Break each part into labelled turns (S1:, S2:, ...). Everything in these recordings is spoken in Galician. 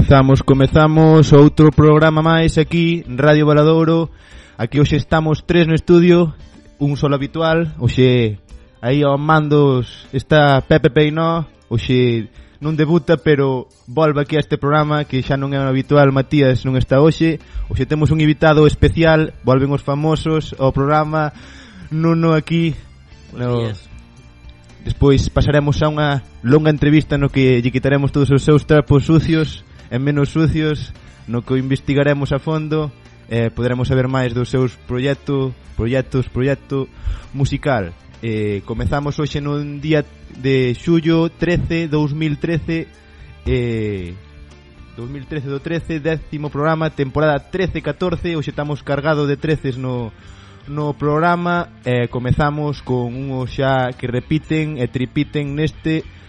S1: Comezamos, comezamos outro programa máis aquí, Radio Valadouro. Aquí hoxe estamos tres no estudio, un solo habitual. Hoxe aí ao mandos está Pepe Peinó. Hoxe non debuta, pero volve aquí a este programa que xa non é un habitual, Matías non está hoxe. Hoxe temos un invitado especial, volven os famosos ao programa. Nuno aquí. No, Despois pasaremos a unha longa entrevista no que lle quitaremos todos os seus trapos sucios e menos sucios no que o investigaremos a fondo eh, e poderemos saber máis dos seus proxecto, proxectos, proxecto musical. Eh, comezamos hoxe nun día de xullo 13, 2013, eh, 2013 do 13, décimo programa, temporada 13-14, hoxe estamos cargado de 13 no, no programa, eh, comezamos con un xa que repiten e tripiten neste programa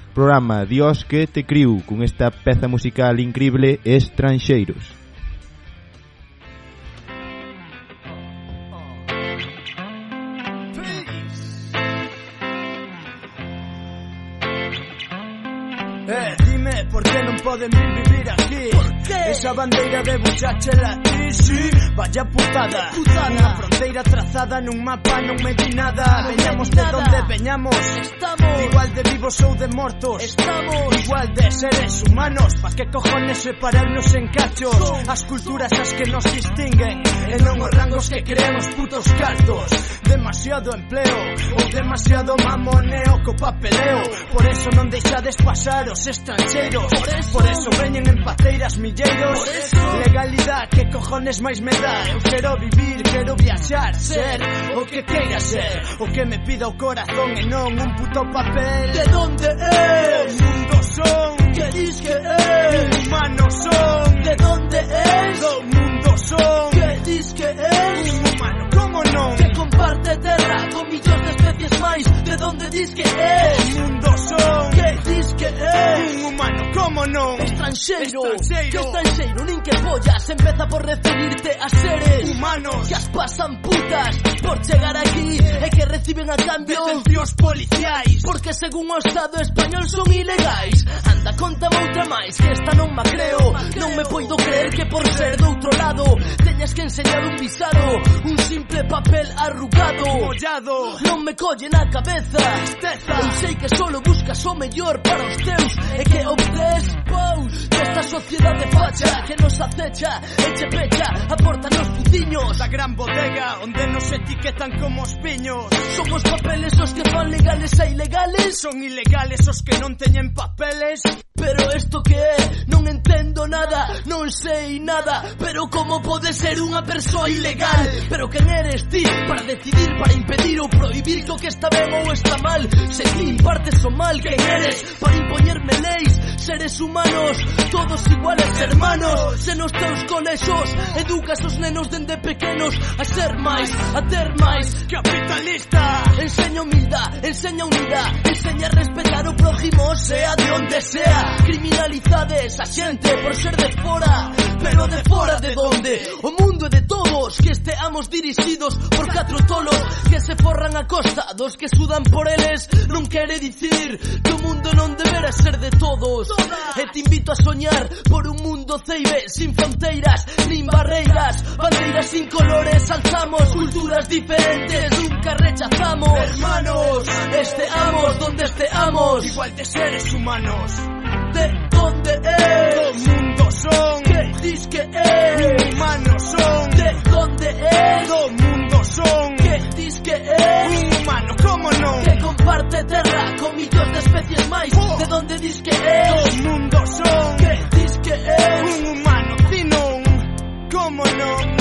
S1: Dios que te criu con esta peza musical increíble Estranxeiros.
S2: Eh, por que non poden vir vivir aquí? Por? Esa bandeira de buchache la sí Vaya putada, putada. Unha fronteira trazada nun mapa non me di nada. No Veñamos de donde veñamos
S3: Estamos.
S2: Igual de vivos ou de mortos
S3: Estamos.
S2: Igual de seres humanos. Pa que cojones separarnos en cachos?
S3: Son.
S2: As culturas as que nos distinguen. E non os rangos que crean os putos cartos Demasiado empleo Ou demasiado mamoneo co papeleo Por eso non deixades pasar os estranxeiros
S3: Por eso,
S2: por eso veñen en pateiras milleiros
S3: Por eso
S2: Legalidad, que cojones máis me dá eh. Eu quero vivir, quero viaxar, ser O que queira ser O que me pida o corazón e non un puto papel
S3: De donde es?
S2: Mundo son
S3: Que dis que es?
S2: Humano son
S3: De donde es?
S2: Do mundo son
S3: Que dis que es?
S2: Un humano, como non?
S3: Que comparte terra con millóns de máis de donde dis que
S2: é Mundo son
S3: Que dis que é
S2: Un humano como non
S3: Estranxeiro
S2: Estranxeiro
S3: Que estranxeiro nin que pollas Empeza por referirte a seres
S2: Humanos.
S3: Que as pasan putas Por chegar aquí E que reciben a cambio
S2: Detencións policiais.
S3: Porque según o Estado español son ilegais. Anda, contame outra máis Que esta non ma creo. Non me poido creer que por ser do outro lado Teñas que enseñar un visado Un simple papel arrugado.
S2: Mollado.
S3: Non me collen na cabeza.
S2: Tristeza
S3: Eu sei que solo buscas o mellor para os teus E que obtes pous Desta sociedade facha Que nos acecha e che pecha A porta nos puciños.
S2: Da gran bodega onde nos etiquetan como os piños
S3: Somos papeles os que fan legales e ilegales.
S2: Son ilegales os que non teñen papeles.
S3: Pero esto que é? Non entendo nada, non sei nada. Pero como pode ser unha persoa ilegal? Pero quen eres ti para decidir, para impedir ou prohibir que o que está está ben ou está mal. Se ti impartes o mal que eres Para impoñerme leis Seres humanos, todos iguales hermanos. Se nos teus colexos Educas os nenos dende pequenos A ser máis, a ter máis
S2: Capitalista.
S3: Enseña humildad, enseña unidad. Enseña a respetar o prójimo Sea de onde sea. Criminalizades a xente por ser de fora Pero de fora de donde O mundo é de todos Que esteamos dirixidos por catro tolos Que se forran a costa dos que sudan por eles Non quere dicir que o mundo non debera ser de todos E te invito a soñar por un mundo ceibe Sin fronteiras, nin barreiras. Bandeiras sin colores alzamos Culturas diferentes. Nunca rechazamos
S2: Hermanos.
S3: Esteamos donde esteamos
S2: Igual de seres humanos.
S3: ¿De dónde
S2: Do
S3: es?
S2: mundo son
S3: ¿Qué dis que es?
S2: Humanos son
S3: ¿De dónde es?
S2: Do mundo son
S3: ¿Qué dis que oh.
S2: é un humano, como non?
S3: Que comparte terra con millóns de especies máis oh. De donde dis que é
S2: Dos mundos son
S3: Que dis que é
S2: un humano, ti non, como non?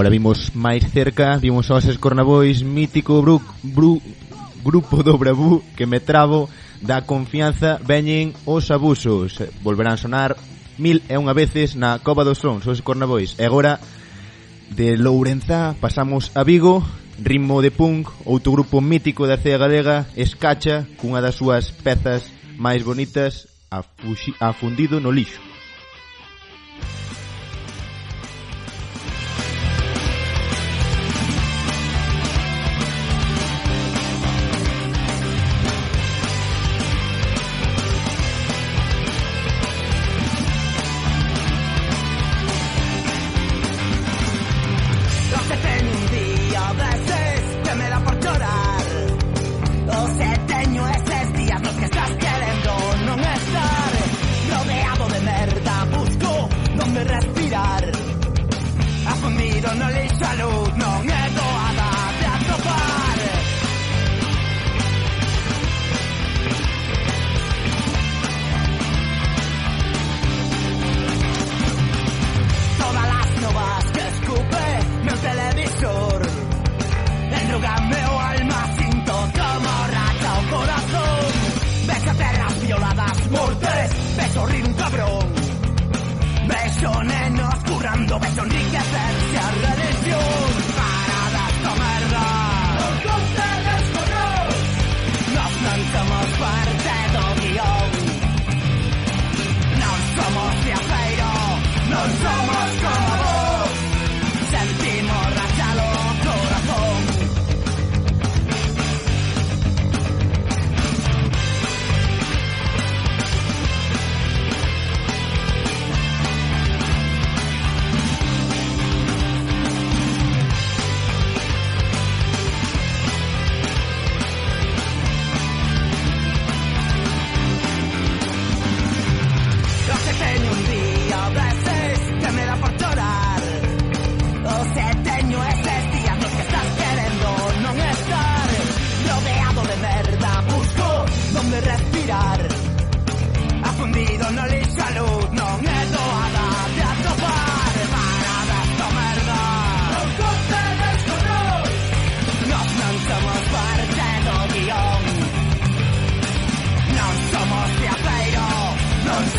S4: Ahora vimos máis cerca, vimos aos Escornabois, mítico Bru, Bru, grupo do Bravú que me trabo da confianza veñen os abusos. Volverán sonar mil e unha veces na Cova dos Sons, os Escornabois. E agora, de Lourenza pasamos a Vigo, ritmo de punk, outro grupo mítico da cea galega, Escacha, cunha das súas pezas máis bonitas, a, fuxi, a fundido no lixo.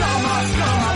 S5: summer, summer.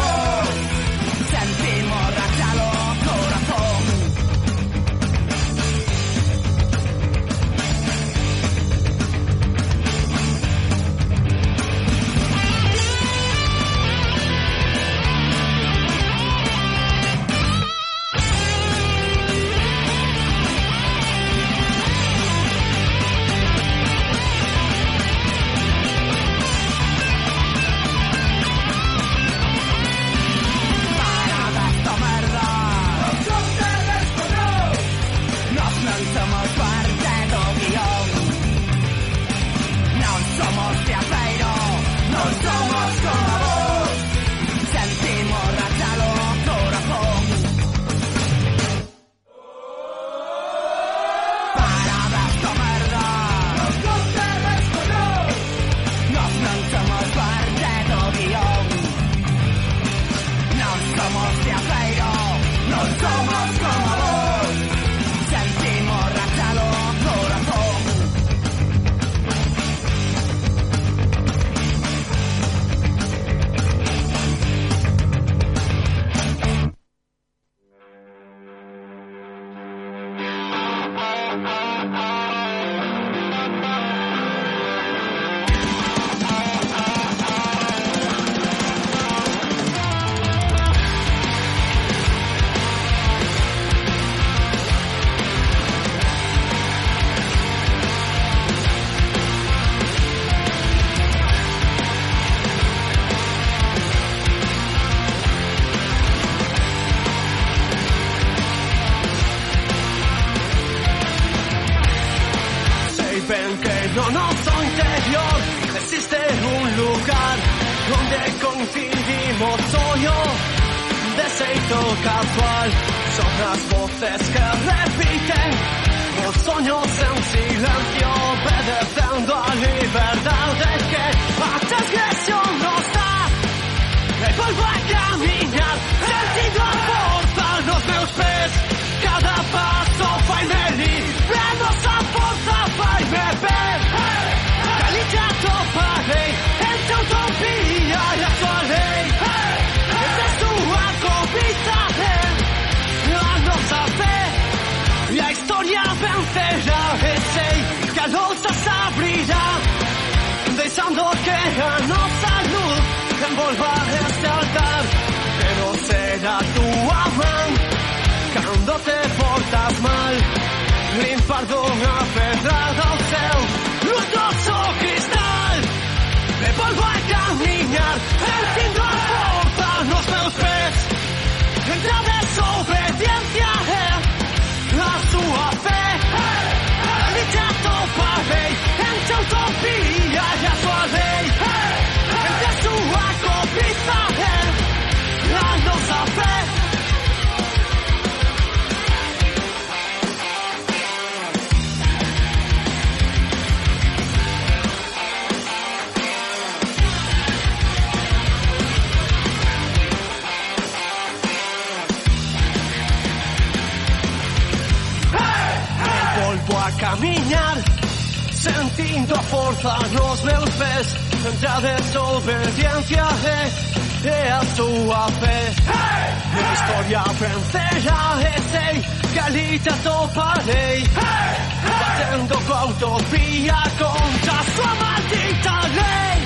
S5: tu a fe hey! Una storia ben vera e sei galitato parei hey! Battendo con utopia contro sua maldita lei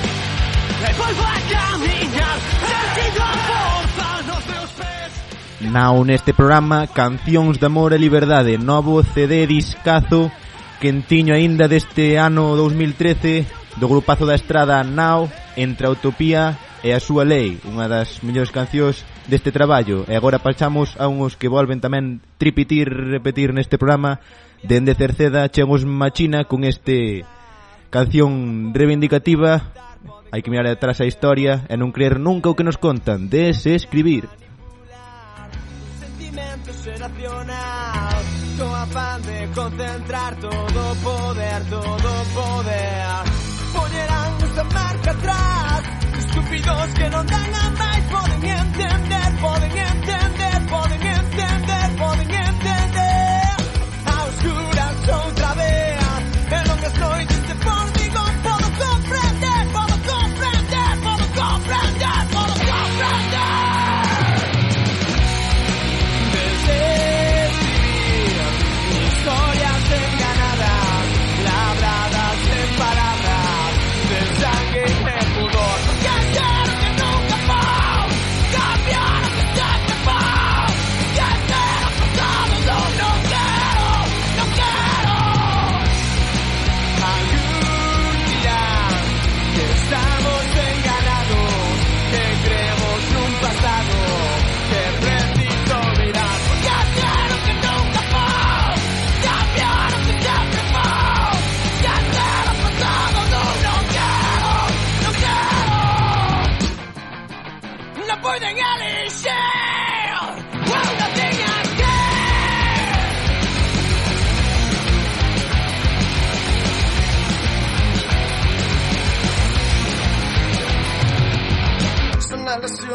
S5: E poi va a caminar sentindo a forza nos meus pés
S1: Nao neste programa Cancións de Amor e Liberdade Novo CD discazo quentiño aínda deste ano 2013 do grupazo da estrada Now entre a Utopía e a súa lei, unha das mellores cancións deste traballo. E agora pasamos a uns que volven tamén tripitir, repetir neste programa. Dende Cerceda chegamos Machina con este canción reivindicativa. Hai que mirar atrás a historia e non creer nunca o que nos contan, desescribir.
S6: escribir. Sentimiento con afán de concentrar todo o poder, todo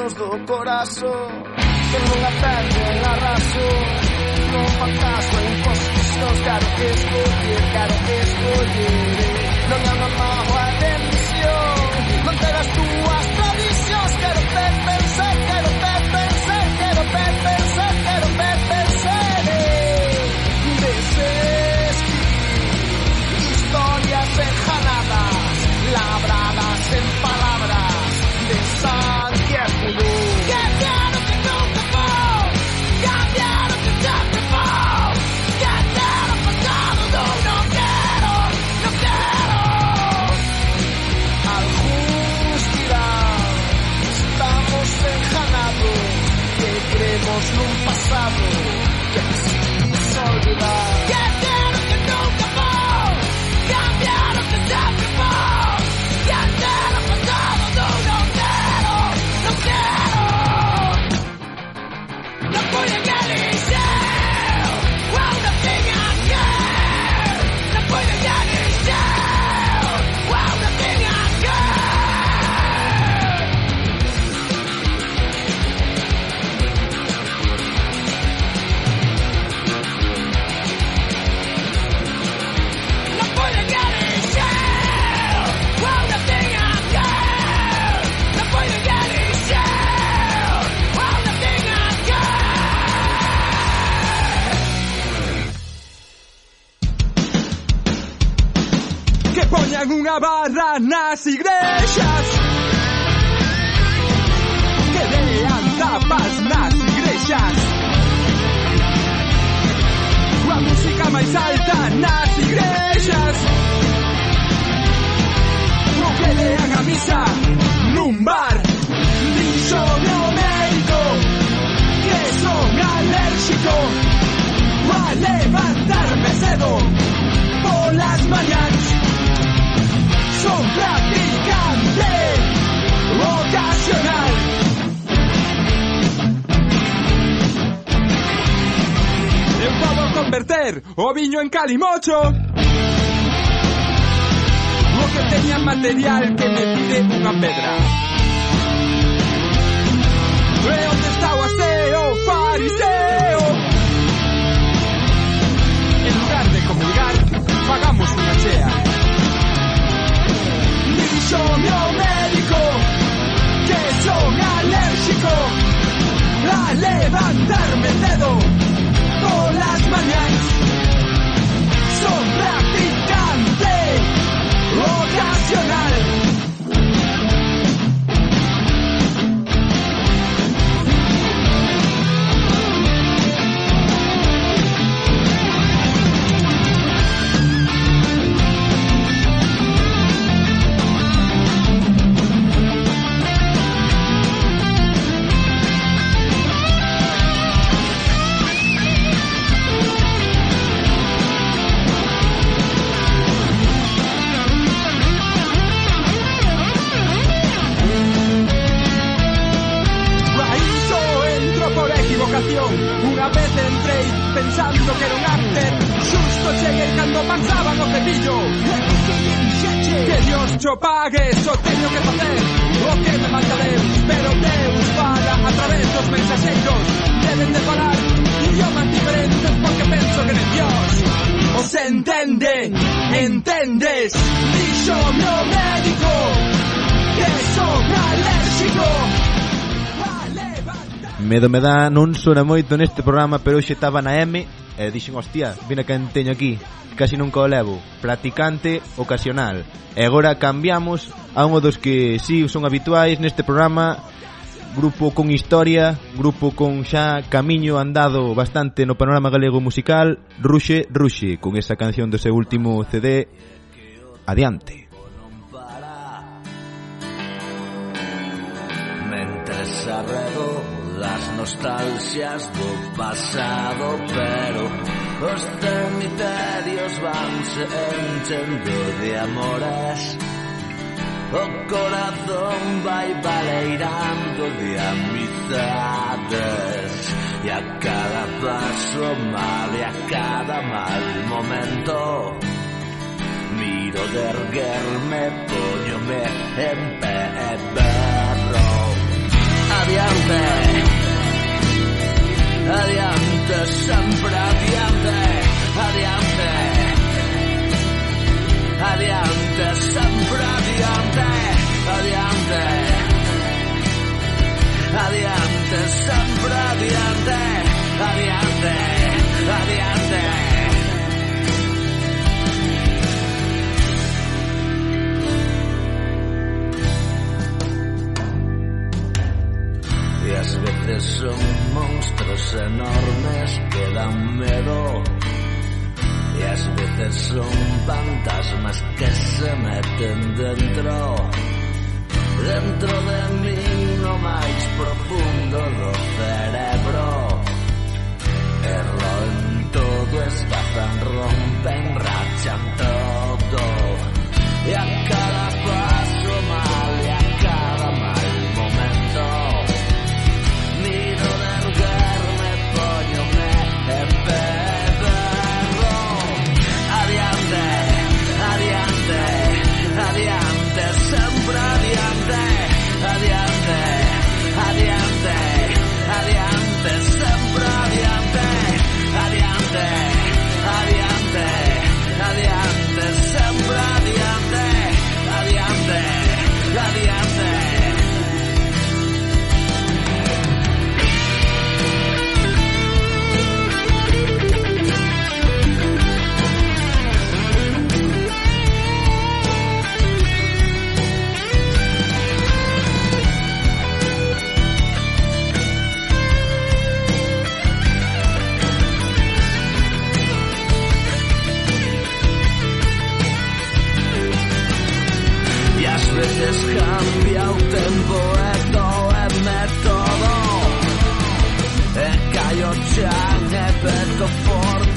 S6: manos do coração. Tenho a pedra na razão. Não fantasma, impostos, quero escolher, eh, quero escolher. Eh. no
S2: me amarro a demissão. Manter as tuas tradições. Quero pertencer, quero pertencer, quero pertencer, quero
S7: pertencer. Eh. Descer. muchacho. Porque tenía material que me
S1: Medo me dá, non sona moito neste programa, pero hoxe estaba na M e dixen, hostia, vina quen teño aquí, casi nunca o levo, practicante ocasional. E agora cambiamos a un dos que si sí, son habituais neste programa, grupo con historia, grupo con xa camiño andado bastante no panorama galego musical, Ruxe Ruxe, con esa canción do seu último CD, Adiante.
S8: Mentres arredores das nostalxias do pasado Pero os cemiterios vanse enchendo de amores. O corazón vai baleirando de amizades E a cada paso mal e a cada mal momento. Miro de erguerme, poñome en pé e berro. Adiante sempre adiante, adiante. Adiante, sempre adiante, adiante. Adiante, sempre adiante, adiante, adiante. Y a veces son monstruos enormes que dan miedo. Y a veces son fantasmas que se meten dentro. Dentro de mí no máis profundo do cerebro. Erro en todo, escazan, rompen, rachan todo. Y a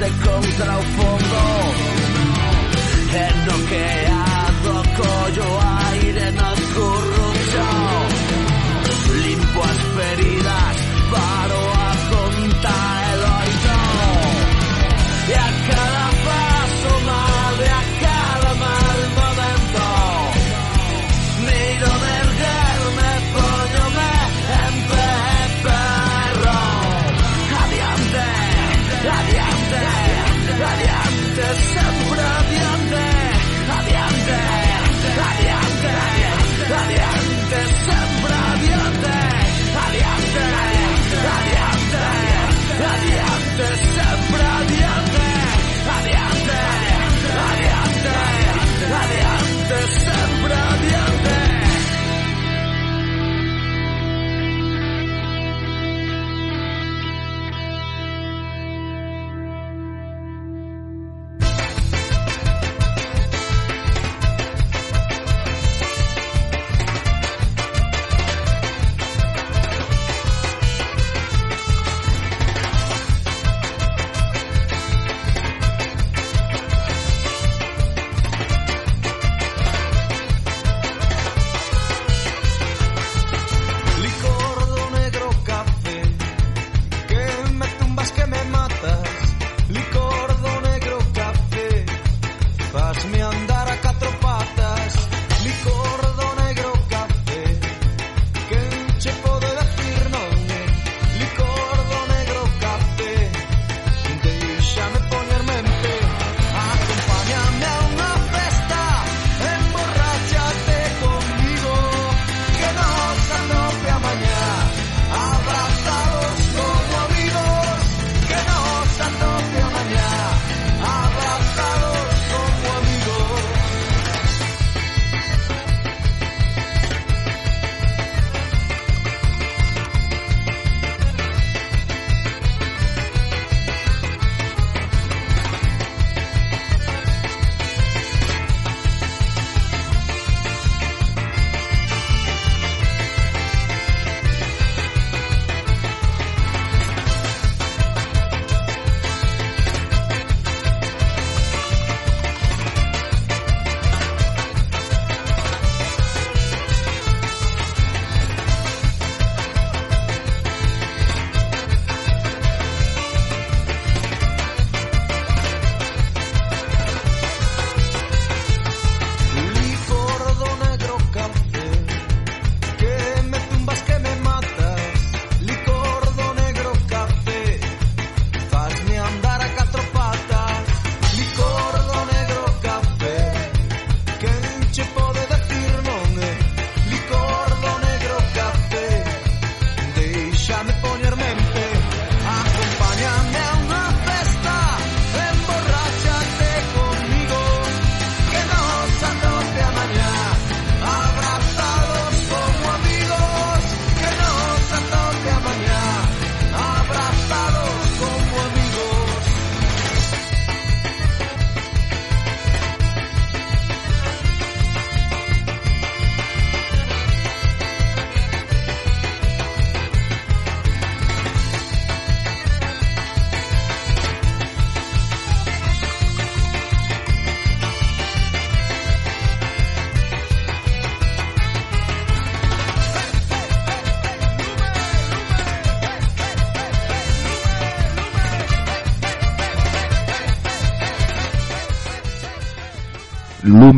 S8: corre contra un fondo. È noqueado, collo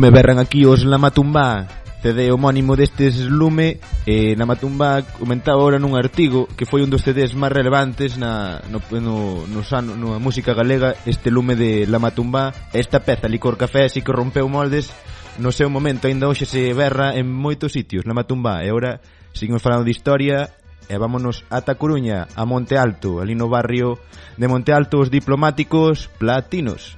S1: lume berran aquí os Lamatumba CD homónimo destes lume e Lamatumba comentaba ahora nun artigo que foi un dos CDs máis relevantes na, no, no, no, sano, no, na música galega este lume de La Matumba. Esta peza Licor Café así que rompeu moldes no seu momento. Aínda hoxe se berra en moitos sitios Lamatumba e agora seguimos falando de historia e vámonos ata Coruña, a Monte Alto, ali no barrio de Monte Alto os diplomáticos platinos.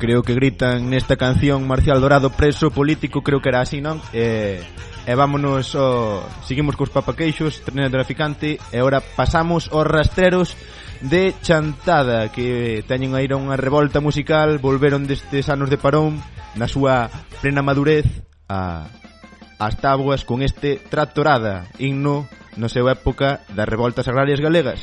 S9: creo que gritan nesta canción Marcial Dorado preso político, creo que era así, non? E, e vámonos, o, seguimos cos papaqueixos, tren traficante, e ora pasamos aos rastreros de Chantada, que teñen a aí unha revolta musical, volveron destes anos de parón, na súa plena madurez, a, as táboas con este Tractorada, himno no seu época das revoltas agrarias galegas.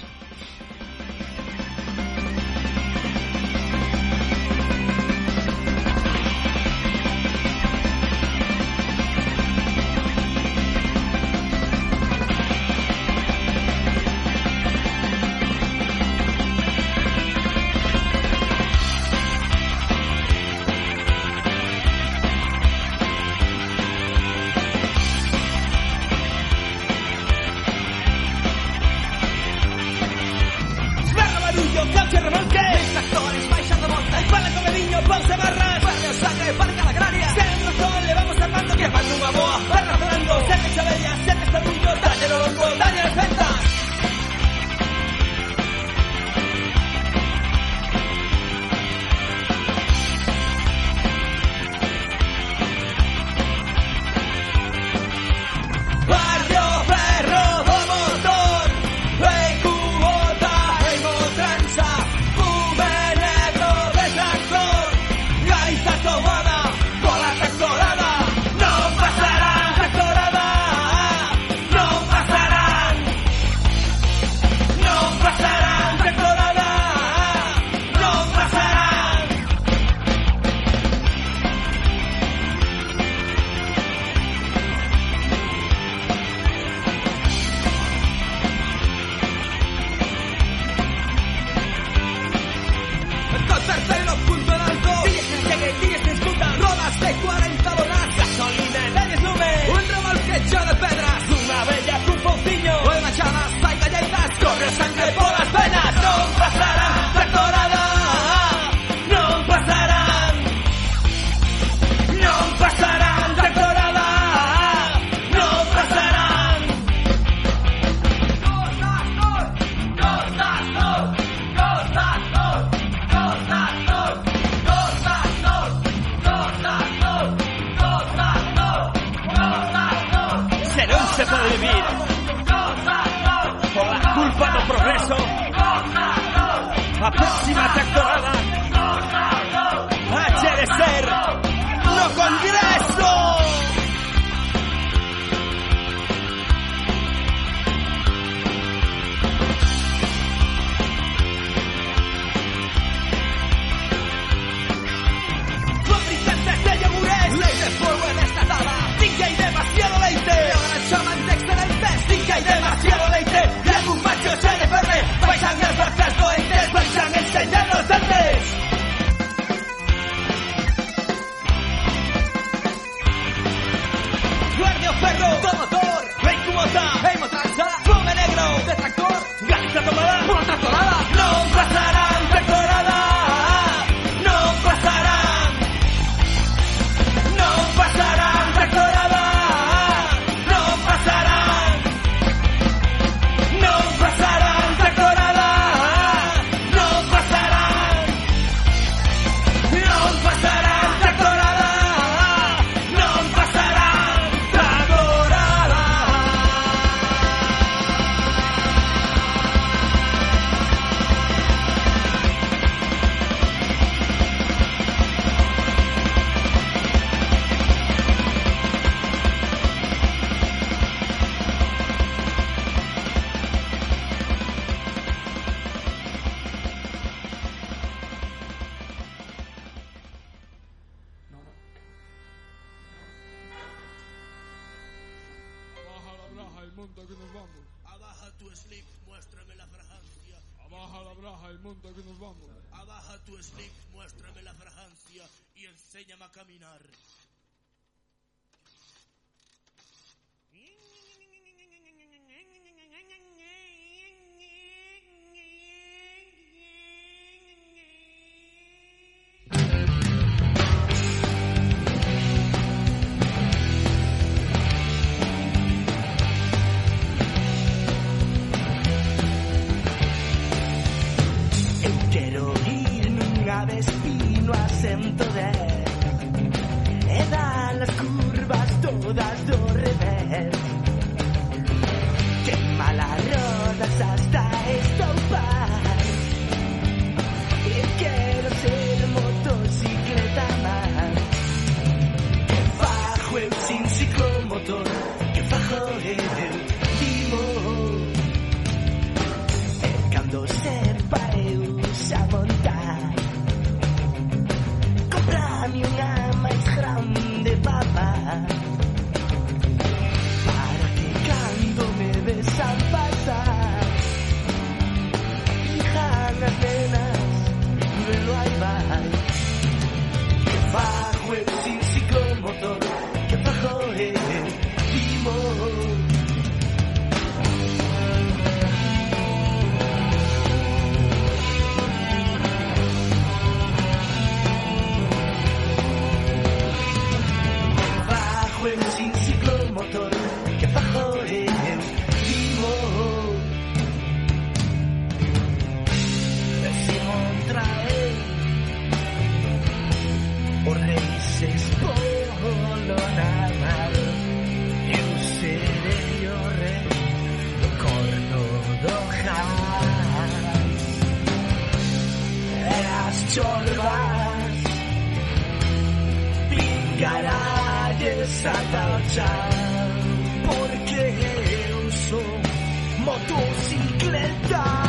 S4: Bicicleta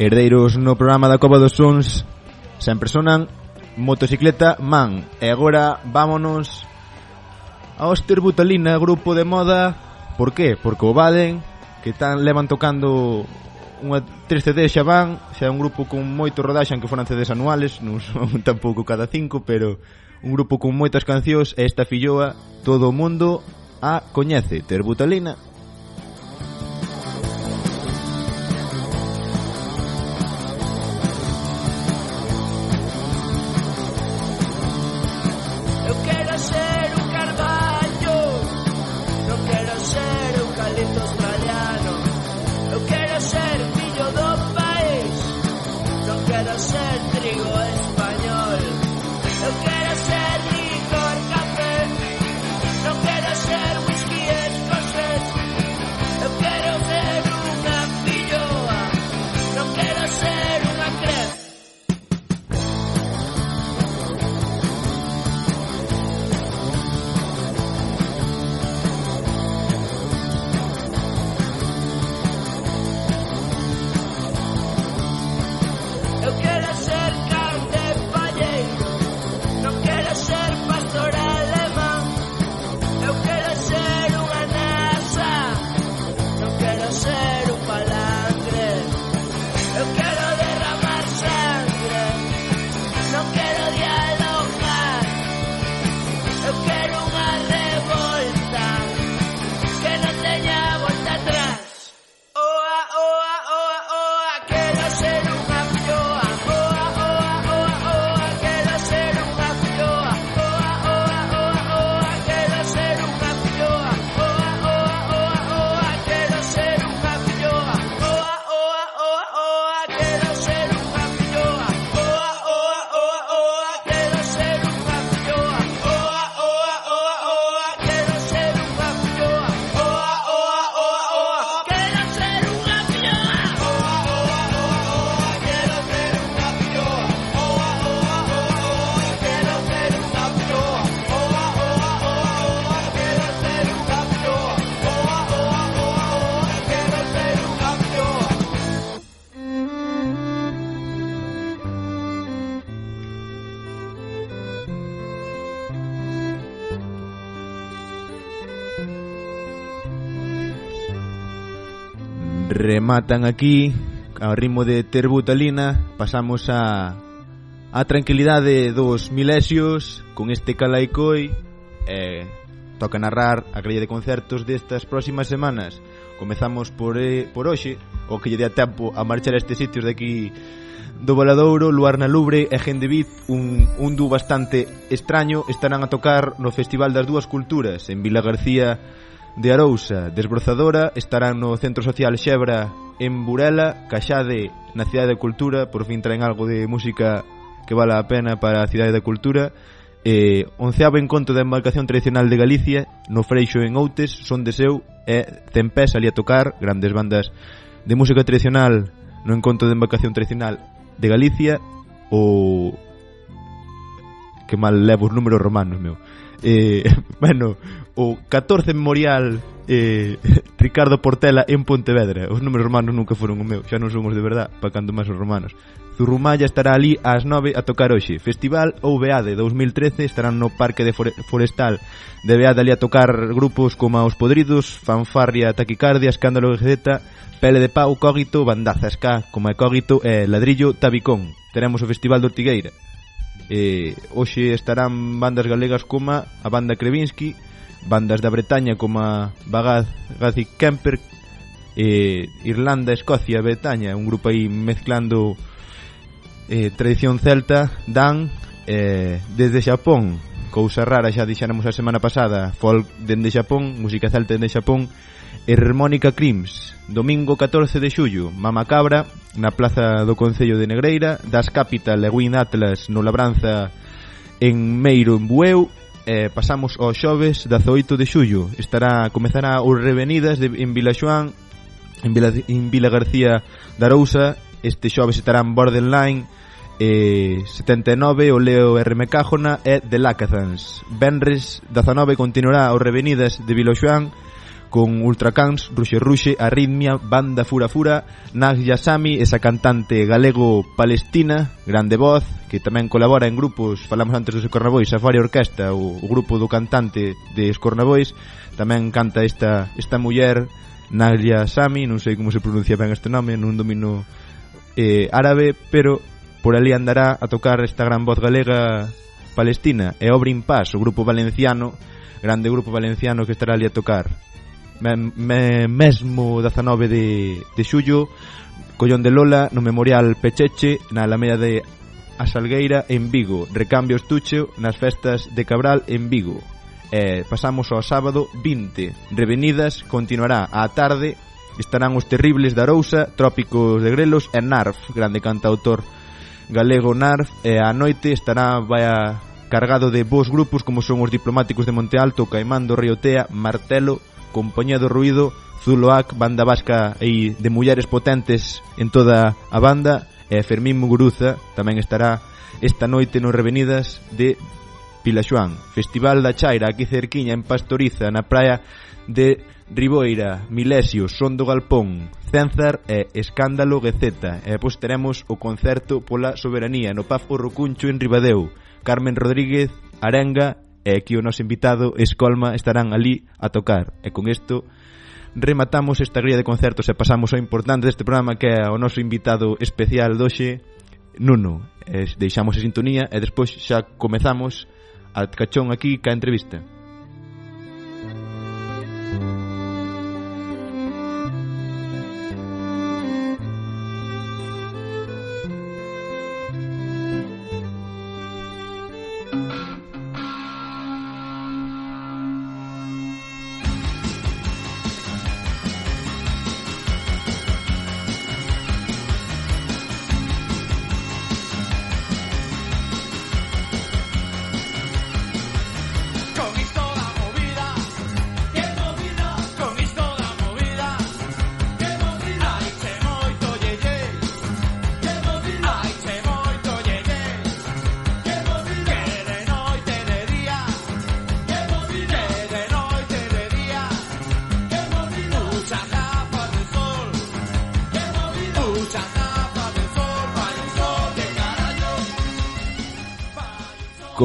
S1: Herdeiros no programa da Copa dos Sons sempre sonan Motocicleta Man. E agora vámonos a Oster Butalina, grupo de moda. Por qué? Porque o Baden que tan levan tocando unha tres CDs xa van. Xa é un grupo con moito rodaxe que foran CDs anuales non son tampouco cada cinco pero un grupo con moitas cancións. E esta filloa todo o mundo a coñece. Terbutalina rematan aquí ao ritmo de Terbutalina pasamos a a tranquilidade dos milesios con este calaicoi e eh, toca narrar a grella de concertos destas próximas semanas. Comezamos por, eh, por hoxe o que lle dea tempo a marchar a estes sitios de aquí do Valadouro, Luar na Lubre e Gendevit, un, un dúo bastante extraño, estarán a tocar no Festival das Dúas Culturas en Vila García de Arousa, Desbrozadora, estarán no Centro Social Xebra en Burela, Caxade na Cidade da Cultura, por fin traen algo de música que vale a pena para a Cidade da Cultura, Eh, onceavo encontro da embarcación tradicional de Galicia, no Freixo en Outes, son de seu e Tempés ali a tocar, grandes bandas de música tradicional no encontro de embarcación tradicional de Galicia, o que mal levo os números romanos, meu. Eh, bueno, o 14 Memorial eh, Ricardo Portela en Pontevedra. Os números romanos nunca foron o meu, xa non son os de verdad, pa cando máis os romanos. Zurrumalla estará ali ás 9 a tocar hoxe. Festival ou Beade 2013 estarán no Parque de Forestal de Beade ali a tocar grupos como Os Podridos, Fanfarria, Taquicardia, Escándalo GZ, Pele de Pau, Cógito, Bandaza Ska, como é Cógito, e Ladrillo, Tabicón. Teremos o Festival do Ortigueira. Eh, hoxe estarán bandas galegas como a banda Krevinsky, bandas da Bretaña como a Bagaz, Gazi Kemper eh, Irlanda, Escocia, Bretaña un grupo aí mezclando eh, tradición celta dan eh, desde Xapón. Cousa rara xa dixéramos a semana pasada folk dende Xapón, música celta dende Xapón Hermónica Crims domingo 14 de xullo Mamacabra na plaza do Concello de Negreira das Capital e Win Atlas no Labranza en Meiro en Bueu eh, pasamos ao xoves 18 de xullo. Estará comezará o Revenidas de, en Vilaxoán en Vila, en Vila García da Arousa. Este xoves estarán Borderline eh, 79 o Leo R. Cájona e The Lacazans. Benres 19 continuará o Revenidas de Vilaxoán con Ultracans, Ruxe Ruxe, Arritmia, Banda Fura Fura, Nag Yasami, esa cantante galego-palestina, grande voz, que tamén colabora en grupos, falamos antes dos Escornabois, Safari Orquesta, o, o grupo do cantante de Escornabois, tamén canta esta, esta muller, Naglia Sami, non sei como se pronuncia ben este nome, non domino eh, árabe, pero por ali andará a tocar esta gran voz galega palestina e Obrin Paz, o grupo valenciano, grande grupo valenciano que estará ali a tocar mesmo 19 de, de xullo Collón de Lola no Memorial Pecheche na Alameda de A Salgueira en Vigo. Recambio Estuche nas festas de Cabral en Vigo. Eh, Pasamos ao sábado 20 Revenidas continuará. Á tarde Estarán os terribles da Arousa, Trópicos de Grelos e Narf, grande cantautor galego Narf, e a noite estará vai a, cargado de bons grupos como son os diplomáticos de Monte Alto, Caimán do Riotea, Martelo, compañía do ruido, Zuloac, banda vasca e de mulleres potentes en toda a banda, e Fermín Muguruza tamén estará esta noite nos Revenidas de Pilaxuán, Festival da Chaira aquí cerquiña en Pastoriza na praia de Riboira, Milesio, Son do Galpón, Cenzar e Escándalo Geceta. E pois teremos o concerto pola soberanía no Paz Orrocuncho en Ribadeu. Carmen Rodríguez, Arenga e aquí o noso invitado Escolma estarán ali a tocar. E con isto rematamos esta grilla de concertos e pasamos ao importante deste programa que é o noso invitado especial doxe, Nuno. E deixamos a sintonía e despois xa comezamos a cachón aquí ca entrevista.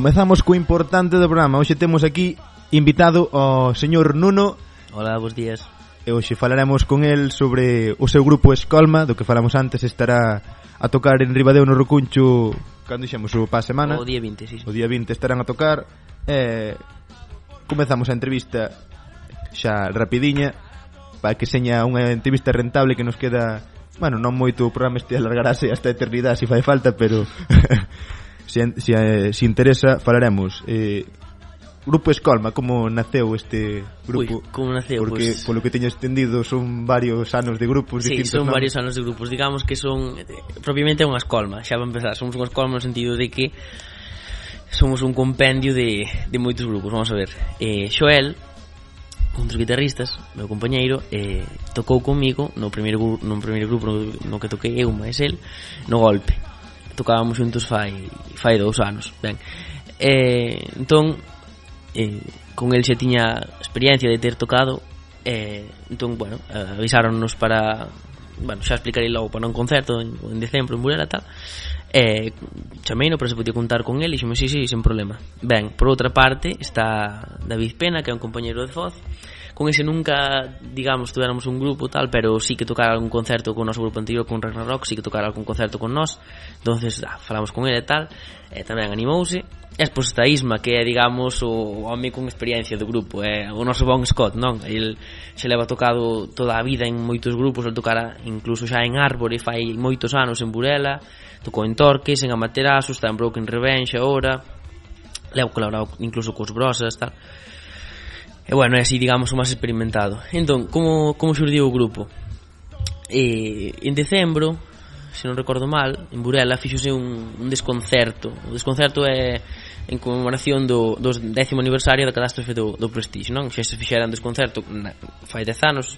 S1: Comezamos co importante do programa. Hoxe temos aquí invitado ao señor Nuno.
S10: Hola, bons días.
S1: E hoxe falaremos con el sobre o seu grupo Escolma, do que falamos antes, estará a tocar en Ribadeo no Rocuncho cando dixemos o pa semana.
S10: O día 20, sí.
S1: O día 20 estarán a tocar. Eh, comezamos a entrevista xa rapidiña para que seña unha entrevista rentable que nos queda Bueno, non moito o programa este alargarase hasta a eternidade se fai falta, pero se, se, eh, se interesa falaremos eh, Grupo Escolma, como naceu este grupo?
S10: Ui, como naceu,
S1: Porque,
S10: pues...
S1: polo que teño extendido, son varios anos de grupos
S10: sí,
S1: distintos,
S10: son
S1: non?
S10: varios anos de grupos. Digamos que son, eh, propiamente, unha escolma. Xa va empezar, somos unha escolma no sentido de que somos un compendio de, de moitos grupos. Vamos a ver, eh, Xoel, un dos guitarristas, meu compañeiro, eh, tocou comigo no primeiro, no primeiro grupo no, no que toquei eu, máis el, no Golpe tocábamos xuntos fai, fai dous anos ben. Eh, entón eh, con el xa tiña experiencia de ter tocado eh, entón, bueno, eh, avisáronnos para bueno, xa explicarei logo para un concerto en, en decembro en Burela tal eh, chameino para se podía contar con el e xome, sí, sí, sen problema ben, por outra parte está David Pena que é un compañero de Foz con ese nunca, digamos, tuviéramos un grupo tal, pero sí que tocar algún concerto con o noso grupo anterior, con Ragnarok, sí que tocar algún concerto con nós, entonces ah, falamos con ele e tal, e tamén animouse, e despois está Isma, que é, digamos, o home con experiencia do grupo, é o noso Bon Scott, non? El se leva tocado toda a vida en moitos grupos, el tocara incluso xa en Árbore, fai moitos anos en Burela, tocou en Torques, en Amaterasu, está en Broken Revenge agora, leva colaborado incluso cos Brosas, tal. E bueno, é así, digamos, o máis experimentado. Entón, como, como surdiu o grupo? E, en decembro, se non recordo mal, en Burela fixose un, un desconcerto. O desconcerto é en conmemoración do, do décimo aniversario da catástrofe do, do Prestige, non? Xa se fixera un desconcerto na, fai 10 anos,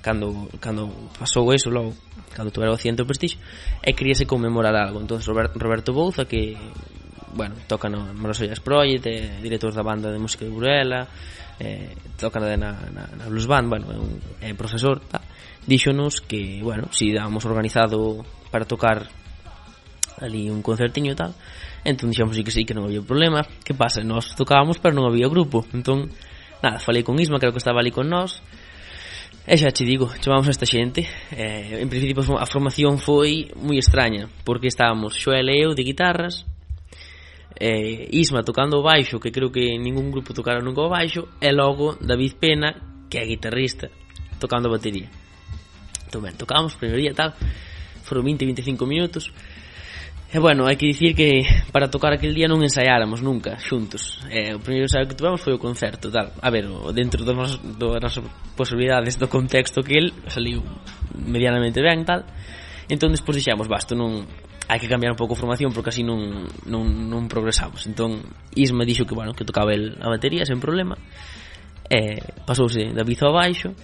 S10: cando, cando pasou eso logo, cando tuvera o accidente do Prestige, e queríase conmemorar algo. Entón, Roberto, Roberto Bouza, que bueno, toca no Marosollas Project, é director da banda de música de Burela, eh, toca na, na, na Blues Band, bueno, é un é profesor, tá, díxonos que, bueno, si dábamos organizado para tocar ali un concertiño e tal, entón dixemos que sí, que non había problema, que pasa, nós tocábamos pero non había grupo, entón, nada, falei con Isma, creo que estaba ali con nós, E xa che digo, chamamos a esta xente eh, En principio a formación foi moi extraña Porque estábamos Xoel e eu de guitarras eh, Isma tocando o baixo, que creo que ningún grupo tocara nunca o baixo, e logo David Pena, que é guitarrista, tocando a batería. Entón, ben, tocamos primeiro día tal, foron 20-25 minutos, E bueno, hai que dicir que para tocar aquel día non ensaiáramos nunca xuntos. Eh, o primeiro ensaio que tivemos foi o concerto, tal. A ver, dentro das nosas, das nosas posibilidades do contexto que el saliu medianamente ben, tal. Entón despois dixemos, basto, non hai que cambiar un pouco a formación porque así non, non, non progresamos. Entón Isma dixo que bueno que tocaba el a batería sen problema e pasouse da bizo abaixo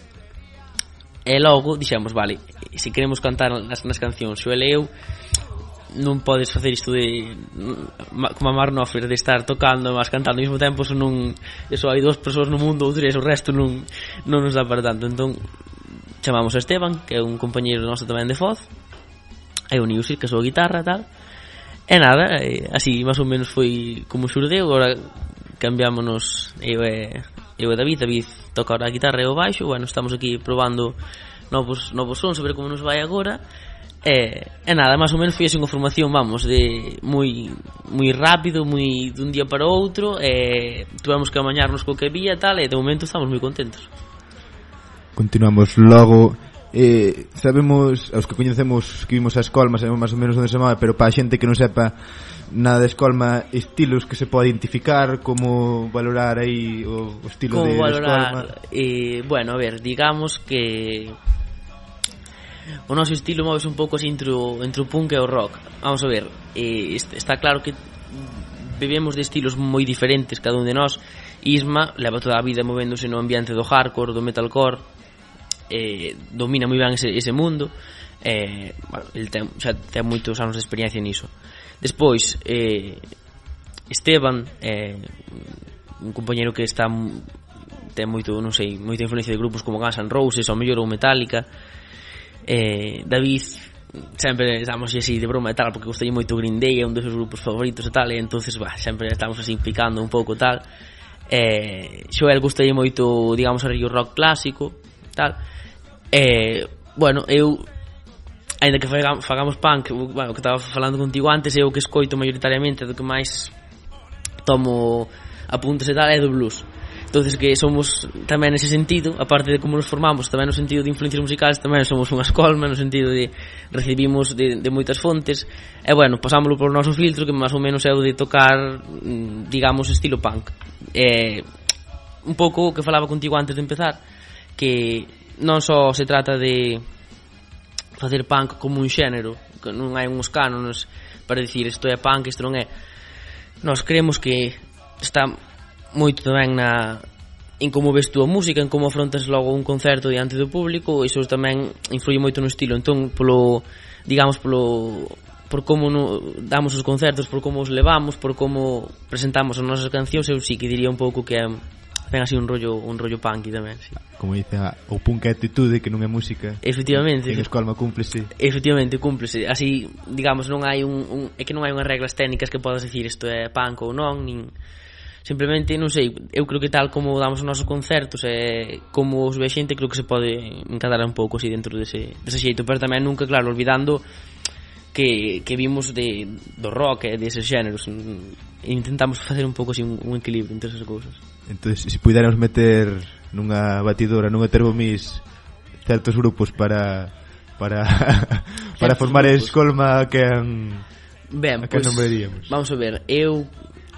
S10: e logo dixemos vale se queremos cantar nas, nas cancións xo e eu non podes facer isto de como amar nofer de estar tocando mas cantando ao mesmo tempo eso non eso hai dúas persoas no mundo ou tres o resto non non nos dá para tanto. Entón chamamos a Esteban que é un compañeiro noso tamén de Foz hai o Niusir que sou guitarra e tal. E nada, e, así máis ou menos foi como xurdeu. Agora cambiámonos eu e, eu e David. David toca ahora a guitarra e o baixo. Bueno, estamos aquí probando novos, novos sons a ver como nos vai agora. E, e nada, máis ou menos foi así unha formación, vamos, de moi moi rápido, moi dun día para outro, e tuvemos que amañarnos co que había e tal, e de momento estamos moi contentos.
S1: Continuamos logo eh, sabemos, aos que coñecemos que vimos a escolma, sabemos máis ou menos onde se move, pero para a xente que non sepa nada de escolma, estilos que se pode identificar, como valorar aí o, o estilo
S10: como
S1: de valorar, escolma.
S10: Eh, bueno, a ver, digamos que o noso estilo moves un pouco así entre o, entre o punk e o rock. Vamos a ver, eh, está claro que bebemos de estilos moi diferentes cada un de nós. Isma leva toda a vida movéndose no ambiente do hardcore, do metalcore, eh, domina moi ben ese, ese mundo eh, bueno, el ten, xa ten moitos anos de experiencia niso. Despois eh, Esteban eh, un compañero que está ten moito, non sei, moita influencia de grupos como Guns N' Roses, ou mellor ou Metallica. Eh, David sempre estamos así de broma e tal porque gustei moito Green Day, é un dos seus grupos favoritos e tal, e entonces bah, sempre estamos así picando un pouco tal. Eh, Xoel gustei moito, digamos, o Rio Rock clásico, tal. E, bueno, eu Ainda que fagamos punk, bueno, que estaba falando contigo antes, eu que escoito maioritariamente do que máis tomo apuntes e tal é do blues. Entonces que somos tamén nese sentido aparte de como nos formamos tamén no sentido de influencias musicales tamén somos unha escolma no sentido de recibimos de, de moitas fontes. E bueno pasámoslo polo noso filtro que máis ou menos é o de tocar mm, digamos estilo punk. E, un pouco o que falaba contigo antes de empezar que non só se trata de facer punk como un xénero, que non hai uns cánones para dicir isto é punk, isto non é. Nós creemos que está moito tamén na en como ves tú a música, en como afrontas logo un concerto diante do público, iso tamén influye moito no estilo. Entón, polo, digamos, polo por como no, damos os concertos, por como os levamos, por como presentamos as nosas cancións, eu sí que diría un pouco que é Ten así un rollo un rollo punky tamén, sí.
S1: Como dice, a, o punk é actitude que non é música.
S10: Efectivamente.
S1: En Escolma cúmplese.
S10: Efectivamente, cúmplese. Así, digamos, non hai un, un é que non hai unhas reglas técnicas que podas dicir isto é punk ou non, nin simplemente non sei, eu creo que tal como damos os nosos concertos e como os ve xente, creo que se pode encadrar un pouco así dentro dese, dese xeito, pero tamén nunca, claro, olvidando que, que vimos de, do rock e deses xéneros mm, intentamos facer un pouco así un, un equilibrio entre esas cousas
S1: entón se puderamos meter nunha batidora nunha terbomis certos grupos para para para
S10: certos
S1: formar
S10: grupos.
S1: escolma que an,
S10: Ben,
S1: a que
S10: pues,
S1: nombraríamos
S10: vamos a ver eu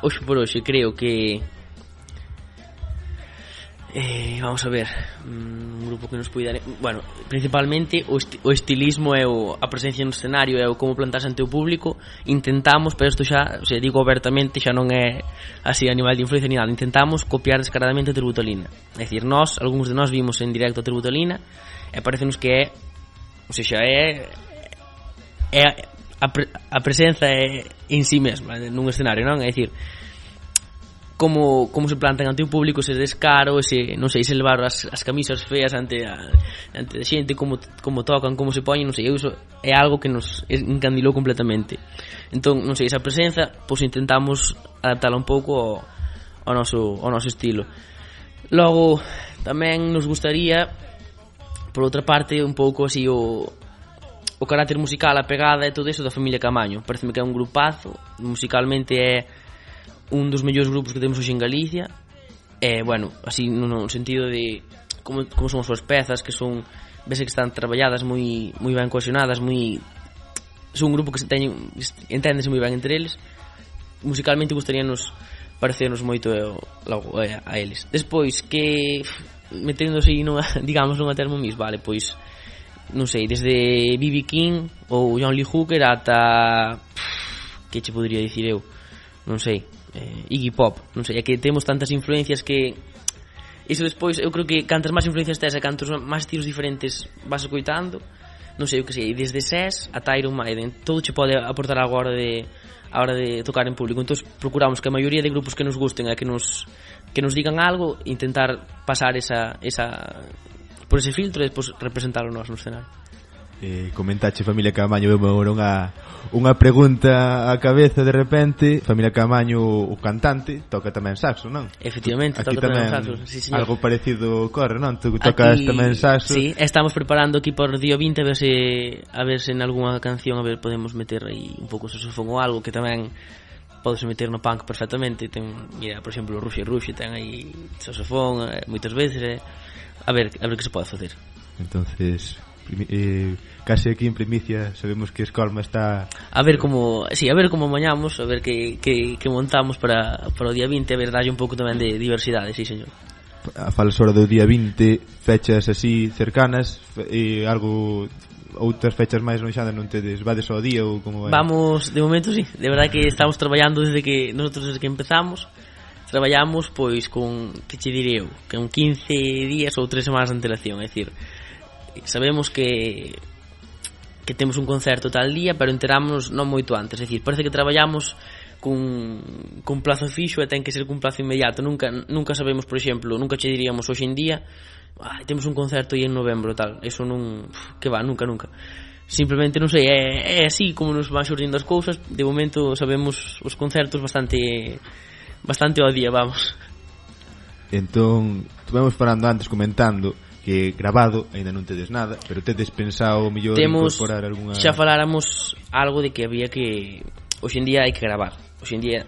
S10: hoxe por hoxe creo que Eh, vamos a ver, mm, un grupo que nos puidare, bueno, principalmente o, esti o estilismo e o a presencia no escenario e o como plantarse ante o público, intentamos, pero isto xa, o se digo abertamente, xa non é así a nivel de influencia ni nada, intentamos copiar descaradamente a Tributolina. É dicir, nós, algúns de nós vimos en directo a Tributolina e parecenos que é, o se xa é é a, pre a presenza é en sí mesma nun escenario, non? É dicir, como, como se plantan ante o público ese descaro, ese, non sei, se levar as, as camisas feas ante a, ante a xente, como, como tocan, como se poñen, non sei, iso é algo que nos encandilou completamente. Entón, non sei, esa presenza, pois intentamos adaptala un pouco ao, ao, noso, ao noso estilo. Logo, tamén nos gustaría, por outra parte, un pouco así o, o carácter musical, a pegada e todo eso da familia Camaño. Pareceme que é un grupazo, musicalmente é un dos mellores grupos que temos hoxe en Galicia. E, bueno, así no no sentido de como, como son as súas pezas que son, vese que están traballadas moi, moi ben cohesionadas moi son un grupo que se teñen enténdese moi ben entre eles. Musicalmente gustaríanos parecernos moito a, a, a eles. Despois que meténdose nunha, digamos nunha termo mis vale, pois non sei, desde B.B. King ou John Lee Hooker ata pff, que che podría dicir eu? Non sei, eh, Iggy Pop. Non sei, é que temos tantas influencias que iso despois eu creo que cantas máis influencias tes e cantos máis tiros diferentes vas escoitando. Non sei o que sei, desde SES ata Iron Maiden todo che pode aportar algo a hora de a hora de tocar en público. Entón procuramos que a maioría de grupos que nos gusten e que nos que nos digan algo intentar pasar esa, esa por ese filtro e despois representarlo nós no escenario
S1: eh, comentache Familia Camaño veu agora unha, unha pregunta á cabeza de repente Familia Camaño o cantante toca tamén saxo, non?
S10: Efectivamente,
S1: aquí
S10: toca
S1: tamén,
S10: saxo sí, señor.
S1: Algo parecido corre, non? Tu tocas
S10: aquí,
S1: tamén saxo
S10: Sí, estamos preparando aquí por día 20 a ver se, a ver se en algunha canción a ver podemos meter aí un pouco saxofón ou algo que tamén podes meter no punk perfectamente ten, mira, por exemplo, o Ruxe Ruxe ten aí saxofón eh, moitas veces eh? a ver, a ver que se pode facer
S1: entonces eh, case aquí en primicia sabemos que Escolma está
S10: a ver como si sí, a ver como mañamos a ver que, que, que montamos para, para o día 20 a ver dalle un pouco tamén de diversidade sí señor
S1: a falsora do día 20 fechas así cercanas e algo outras fechas máis lonxanas non tedes vades ao día ou como vai?
S10: Vamos, de momento sí, de verdad que estamos traballando desde que nosotros desde que empezamos traballamos pois con que che direi eu, que un 15 días ou 3 semanas de antelación, é dicir, sabemos que que temos un concerto tal día, pero enterámonos non moito antes, é dicir, parece que traballamos cun, cun plazo fixo e ten que ser cun plazo inmediato, nunca, nunca sabemos, por exemplo, nunca che diríamos hoxe en día, ah, temos un concerto aí en novembro tal, eso non, que va, nunca, nunca. Simplemente non sei, é, é así como nos van surdindo as cousas, de momento sabemos os concertos bastante bastante ao día, vamos.
S1: Entón, estuvemos falando antes comentando que grabado aínda non tedes nada, pero tedes pensado mellor
S10: Temos,
S1: incorporar algunha
S10: Xa faláramos algo de que había que hoxe en día hai que gravar. Hoxe en día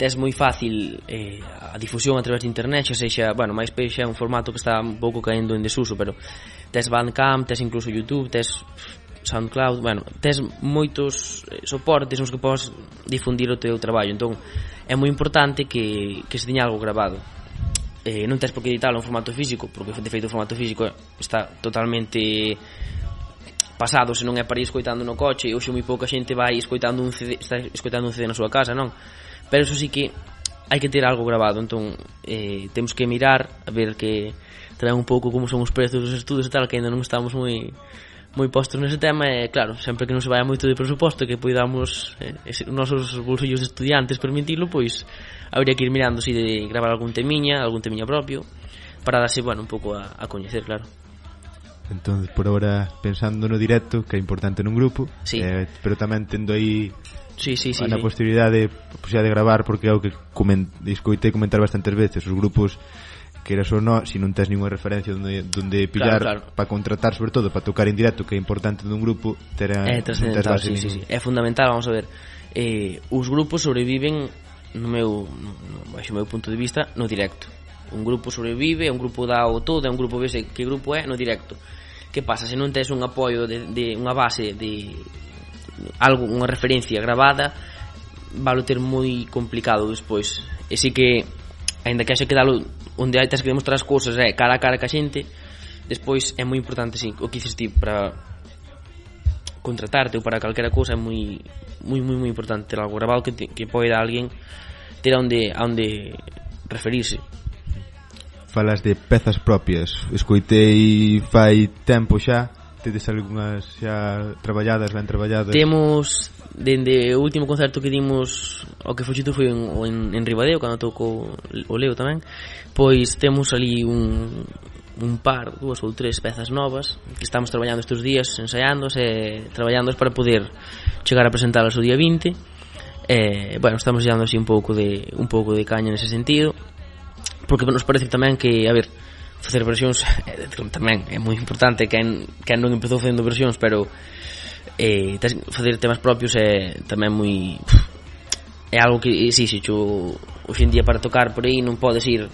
S10: tes moi fácil eh, a difusión a través de internet, xa sexa, bueno, MySpace é un formato que está un pouco caendo en desuso, pero tes Bandcamp, tes incluso YouTube, tes SoundCloud, bueno, tes moitos eh, soportes nos que podes difundir o teu traballo. Entón, é moi importante que, que se teña algo grabado eh, non tens por que editalo en formato físico porque de feito o formato físico está totalmente pasado se non é para ir escoitando no coche e hoxe moi pouca xente vai escoitando un CD, está escoitando un CD na súa casa non? Pero eso sí que hai que ter algo grabado entón eh, temos que mirar a ver que traen un pouco como son os prezos dos estudos e tal que ainda non estamos moi moi postos nese tema e claro, sempre que non se vaya moito de presuposto que poidamos eh, ese, nosos bolsillos de estudiantes permitilo, pois habría que ir mirando si de gravar algún temiña, algún temiña propio para darse, bueno, un pouco a, a coñecer, claro.
S1: Entón, por ahora, pensando no directo, que é importante nun grupo,
S10: sí.
S1: eh, pero tamén tendo aí
S10: sí, sí, sí,
S1: a
S10: sí.
S1: posibilidade de, de gravar, porque é o que coment, escoitei comentar bastantes veces, os grupos queras ou non, se non tens ninguna referencia donde, donde pillar
S10: claro, claro.
S1: para contratar, sobre todo para tocar en directo, que é importante dun grupo, ter a,
S10: é
S1: base,
S10: sí, sí, sí. é fundamental, vamos a ver. Eh, os grupos sobreviven no meu, no, baixo o meu punto de vista, no directo. Un grupo sobrevive, un grupo dá o todo, un grupo vese que grupo é no directo. Que pasa se non tes un apoio de, de unha base de algo, unha referencia gravada, valo ter moi complicado despois. E si que, aínda que haxe que dalo onde hai tes que demostrar as cousas é cara a cara ca xente despois é moi importante sí, o que dices ti para contratarte ou para calquera cousa é moi moi moi moi importante ter algo grabado que, te, que poida alguén ter onde onde referirse.
S1: Falas de pezas propias. Escoitei fai tempo xa tedes algunhas xa traballadas, ben traballadas?
S10: Temos dende o último concerto que dimos o que fuxito foi en, en, en Ribadeo cando tocou o Leo tamén pois temos ali un, un par, dúas ou tres pezas novas que estamos traballando estes días ensaiándos e traballándos para poder chegar a presentalas o día 20 e, bueno, estamos llevando así un pouco de un pouco de caña nese sentido porque nos parece tamén que, a ver facer versións eh, tamén é moi importante que, en, que non empezou facendo versións pero e tes, facer temas propios é tamén moi é algo que si, si chu, hoxe en día para tocar por aí non podes ir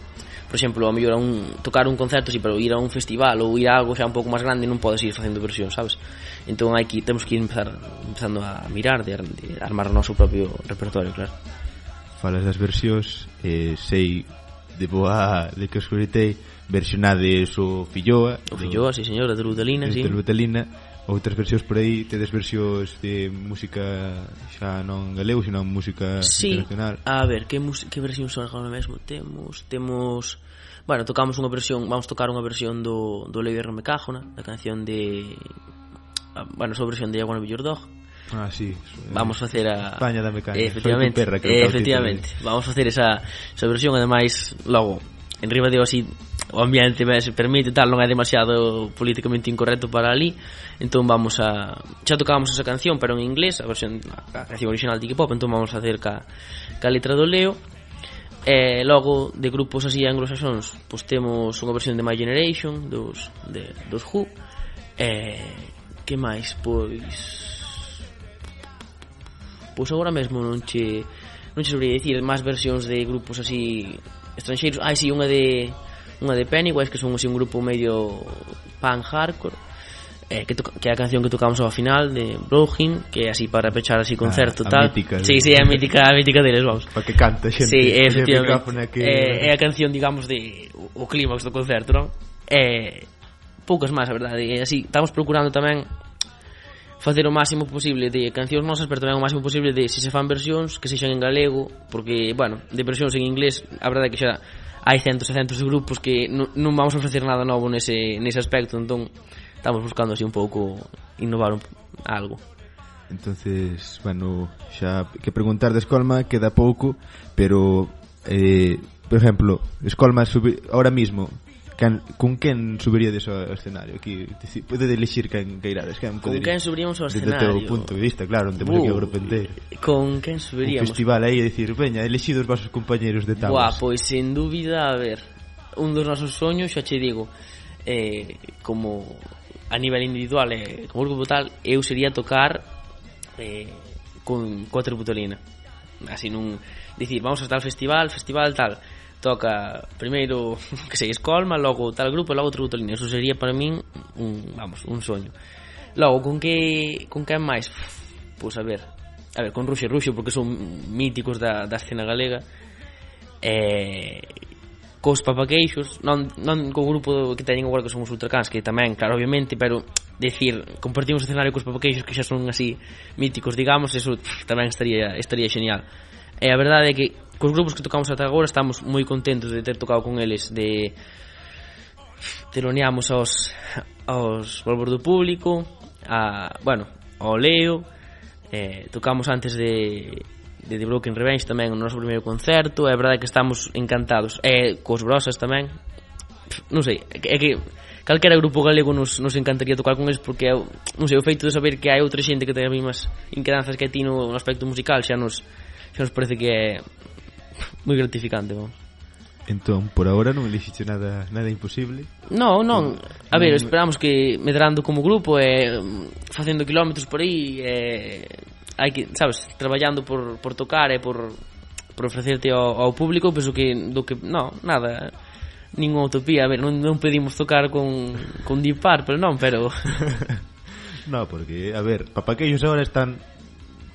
S10: por exemplo, a mellor a un, tocar un concerto si, pero ir a un festival ou ir a algo xa un pouco máis grande non podes ir facendo versión, sabes? Entón hai que, temos que ir empezar, empezando a mirar de, de armar o noso propio repertorio, claro
S1: Falas das versións eh, sei de boa de que escuritei versionades o Filloa
S10: o Filloa, si sí señor, de Lutelina, sí.
S1: de Lutelina outras versións por aí tedes versións de música xa non galego, sino música
S10: sí.
S1: internacional.
S10: A ver, que mus que versión son agora mesmo? Temos temos Bueno, tocamos unha versión, vamos tocar unha versión do do Lady Mecajona, da canción de ah, bueno, sobre versión de Aguano Villordog.
S1: Ah, sí.
S10: Vamos facer a
S1: España da mecánica.
S10: Eh, efectivamente.
S1: Perra, que
S10: eh, efectivamente. Vamos facer esa esa versión ademais logo en riba de así o ambiente se permite tal, non é demasiado políticamente incorrecto para ali, entón vamos a xa tocábamos esa canción, pero en inglés, a versión a canción original de K-pop, entón vamos a hacer ca, ca letra do Leo. E logo de grupos así anglosaxóns, pois temos unha versión de My Generation dos de dos Who. E que máis, pois pois agora mesmo non che non che sobre dicir máis versións de grupos así estranxeiros. Ah, si, sí, unha de unha de Pennywise que son así un grupo medio pan hardcore eh, que, que é a canción que tocamos ao final de Broken, que é así para pechar así ah, concerto ah,
S1: a
S10: tal.
S1: Mítica,
S10: sí, sí, é a mítica, a mítica deles, vamos.
S1: Para que canta xente.
S10: Sí,
S1: é,
S10: efectivamente.
S1: Que... Eh,
S10: é, é a canción, digamos, de o, o clímax do concerto, non? Eh, poucas máis, a verdade. E así, estamos procurando tamén facer o máximo posible de cancións nosas, pero tamén o máximo posible de se se fan versións que sexan en galego, porque, bueno, de versións en inglés, a verdade que xa hai centos e centos de grupos que non, non vamos a ofrecer nada novo nese, nese aspecto entón estamos buscando así un pouco innovar un, algo.
S1: Entonces bueno xa que preguntar de Escolma queda pouco pero eh, por exemplo Escolma ahora mismo Can, con quen subiríades ao escenario? Aquí, pode elixir quen que irades. Quen
S10: con quen subiríamos ao escenario?
S1: Desde o teu punto de vista, claro, non temos uh, aquí o grupo entero.
S10: Con quen subiríamos?
S1: Un festival aí, dicir, veña, elixid os vosos compañeros de tablas.
S10: Buah, pois, sen dúbida, a ver, un dos nosos soños, xa che digo, eh, como a nivel individual e eh, como grupo tal, eu sería tocar eh, con coa tributolina. Así nun... Dicir, vamos a tal festival, festival tal toca primeiro, que sei, Escolma, logo tal grupo e logo outro grupo Eso sería para min un, vamos, un soño. Logo, con que con que máis? Pois a ver, a ver, con Ruxo e Ruxo porque son míticos da, da escena galega. Eh, cos papaqueixos, non, non co grupo que teñen agora que son os ultracans, que tamén, claro, obviamente, pero decir, compartimos o escenario cos papaqueixos que xa son así míticos, digamos, eso pff, tamén estaría estaría genial E a verdade é que cos grupos que tocamos ata agora estamos moi contentos de ter tocado con eles, de teloneamos aos aos Volvos do Público, a, bueno, ao Leo, eh, tocamos antes de de The Broken Revenge tamén o noso primeiro concerto, é verdade que estamos encantados. E cos Brosas tamén. Non sei, é que calquera grupo galego nos, nos encantaría tocar con eles porque é, non sei, o feito de saber que hai outra xente que ten as mesmas inquedanzas que ti no aspecto musical xa nos que nos parece que é moi gratificante, vamos.
S1: Entón, por agora non elixiche nada nada imposible?
S10: Non, non. A ver, esperamos que medrando como grupo e mm, facendo kilómetros por aí e hai que, sabes, traballando por, por tocar e por, por ofrecerte ao, ao público, penso que do que, non, nada ninguna utopía, a ver, non, non pedimos tocar con, con Deep Purple, pero non, pero...
S1: no, porque, a ver, papaquellos agora están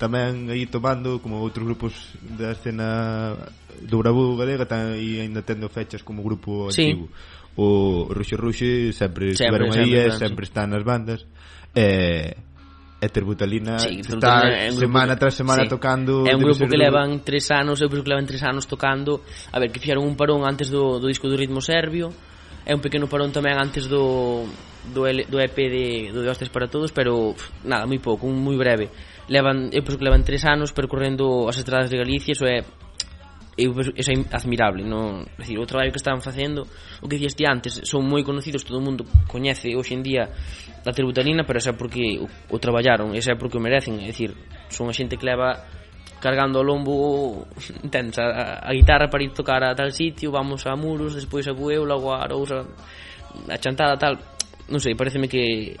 S1: tamén aí tomando como outros grupos da escena do Bravo Galega tan, e ainda tendo fechas como grupo
S10: sí.
S1: antigo. O Ruxo Ruxe sempre,
S10: sempre
S1: estiveron aí
S10: sempre, eh,
S1: sempre están nas bandas. E eh, e Terbutalina
S10: sí,
S1: está
S10: é un
S1: semana tras semana
S10: sí.
S1: tocando
S10: é un grupo que levan tres anos eu penso que levan tres anos tocando. A ver, que fixeron un parón antes do, do disco do ritmo serbio é un pequeno parón tamén antes do do, L, do EP de, do de Hostes para Todos pero pff, nada, moi pouco, un moi breve levan, eu penso que levan tres anos percorrendo as estradas de Galicia, iso é eu penso, iso é admirable, non? É dicir, o traballo que están facendo, o que dixeste antes, son moi conocidos, todo o mundo coñece hoxe en día a tributarina, pero esa é porque o, o traballaron, esa é porque o merecen, é dicir, son a xente que leva cargando o lombo tens a, a guitarra para ir tocar a tal sitio, vamos a Muros, despois a Bueu, logo a Arousa, a Chantada, tal. Non sei, pareceme que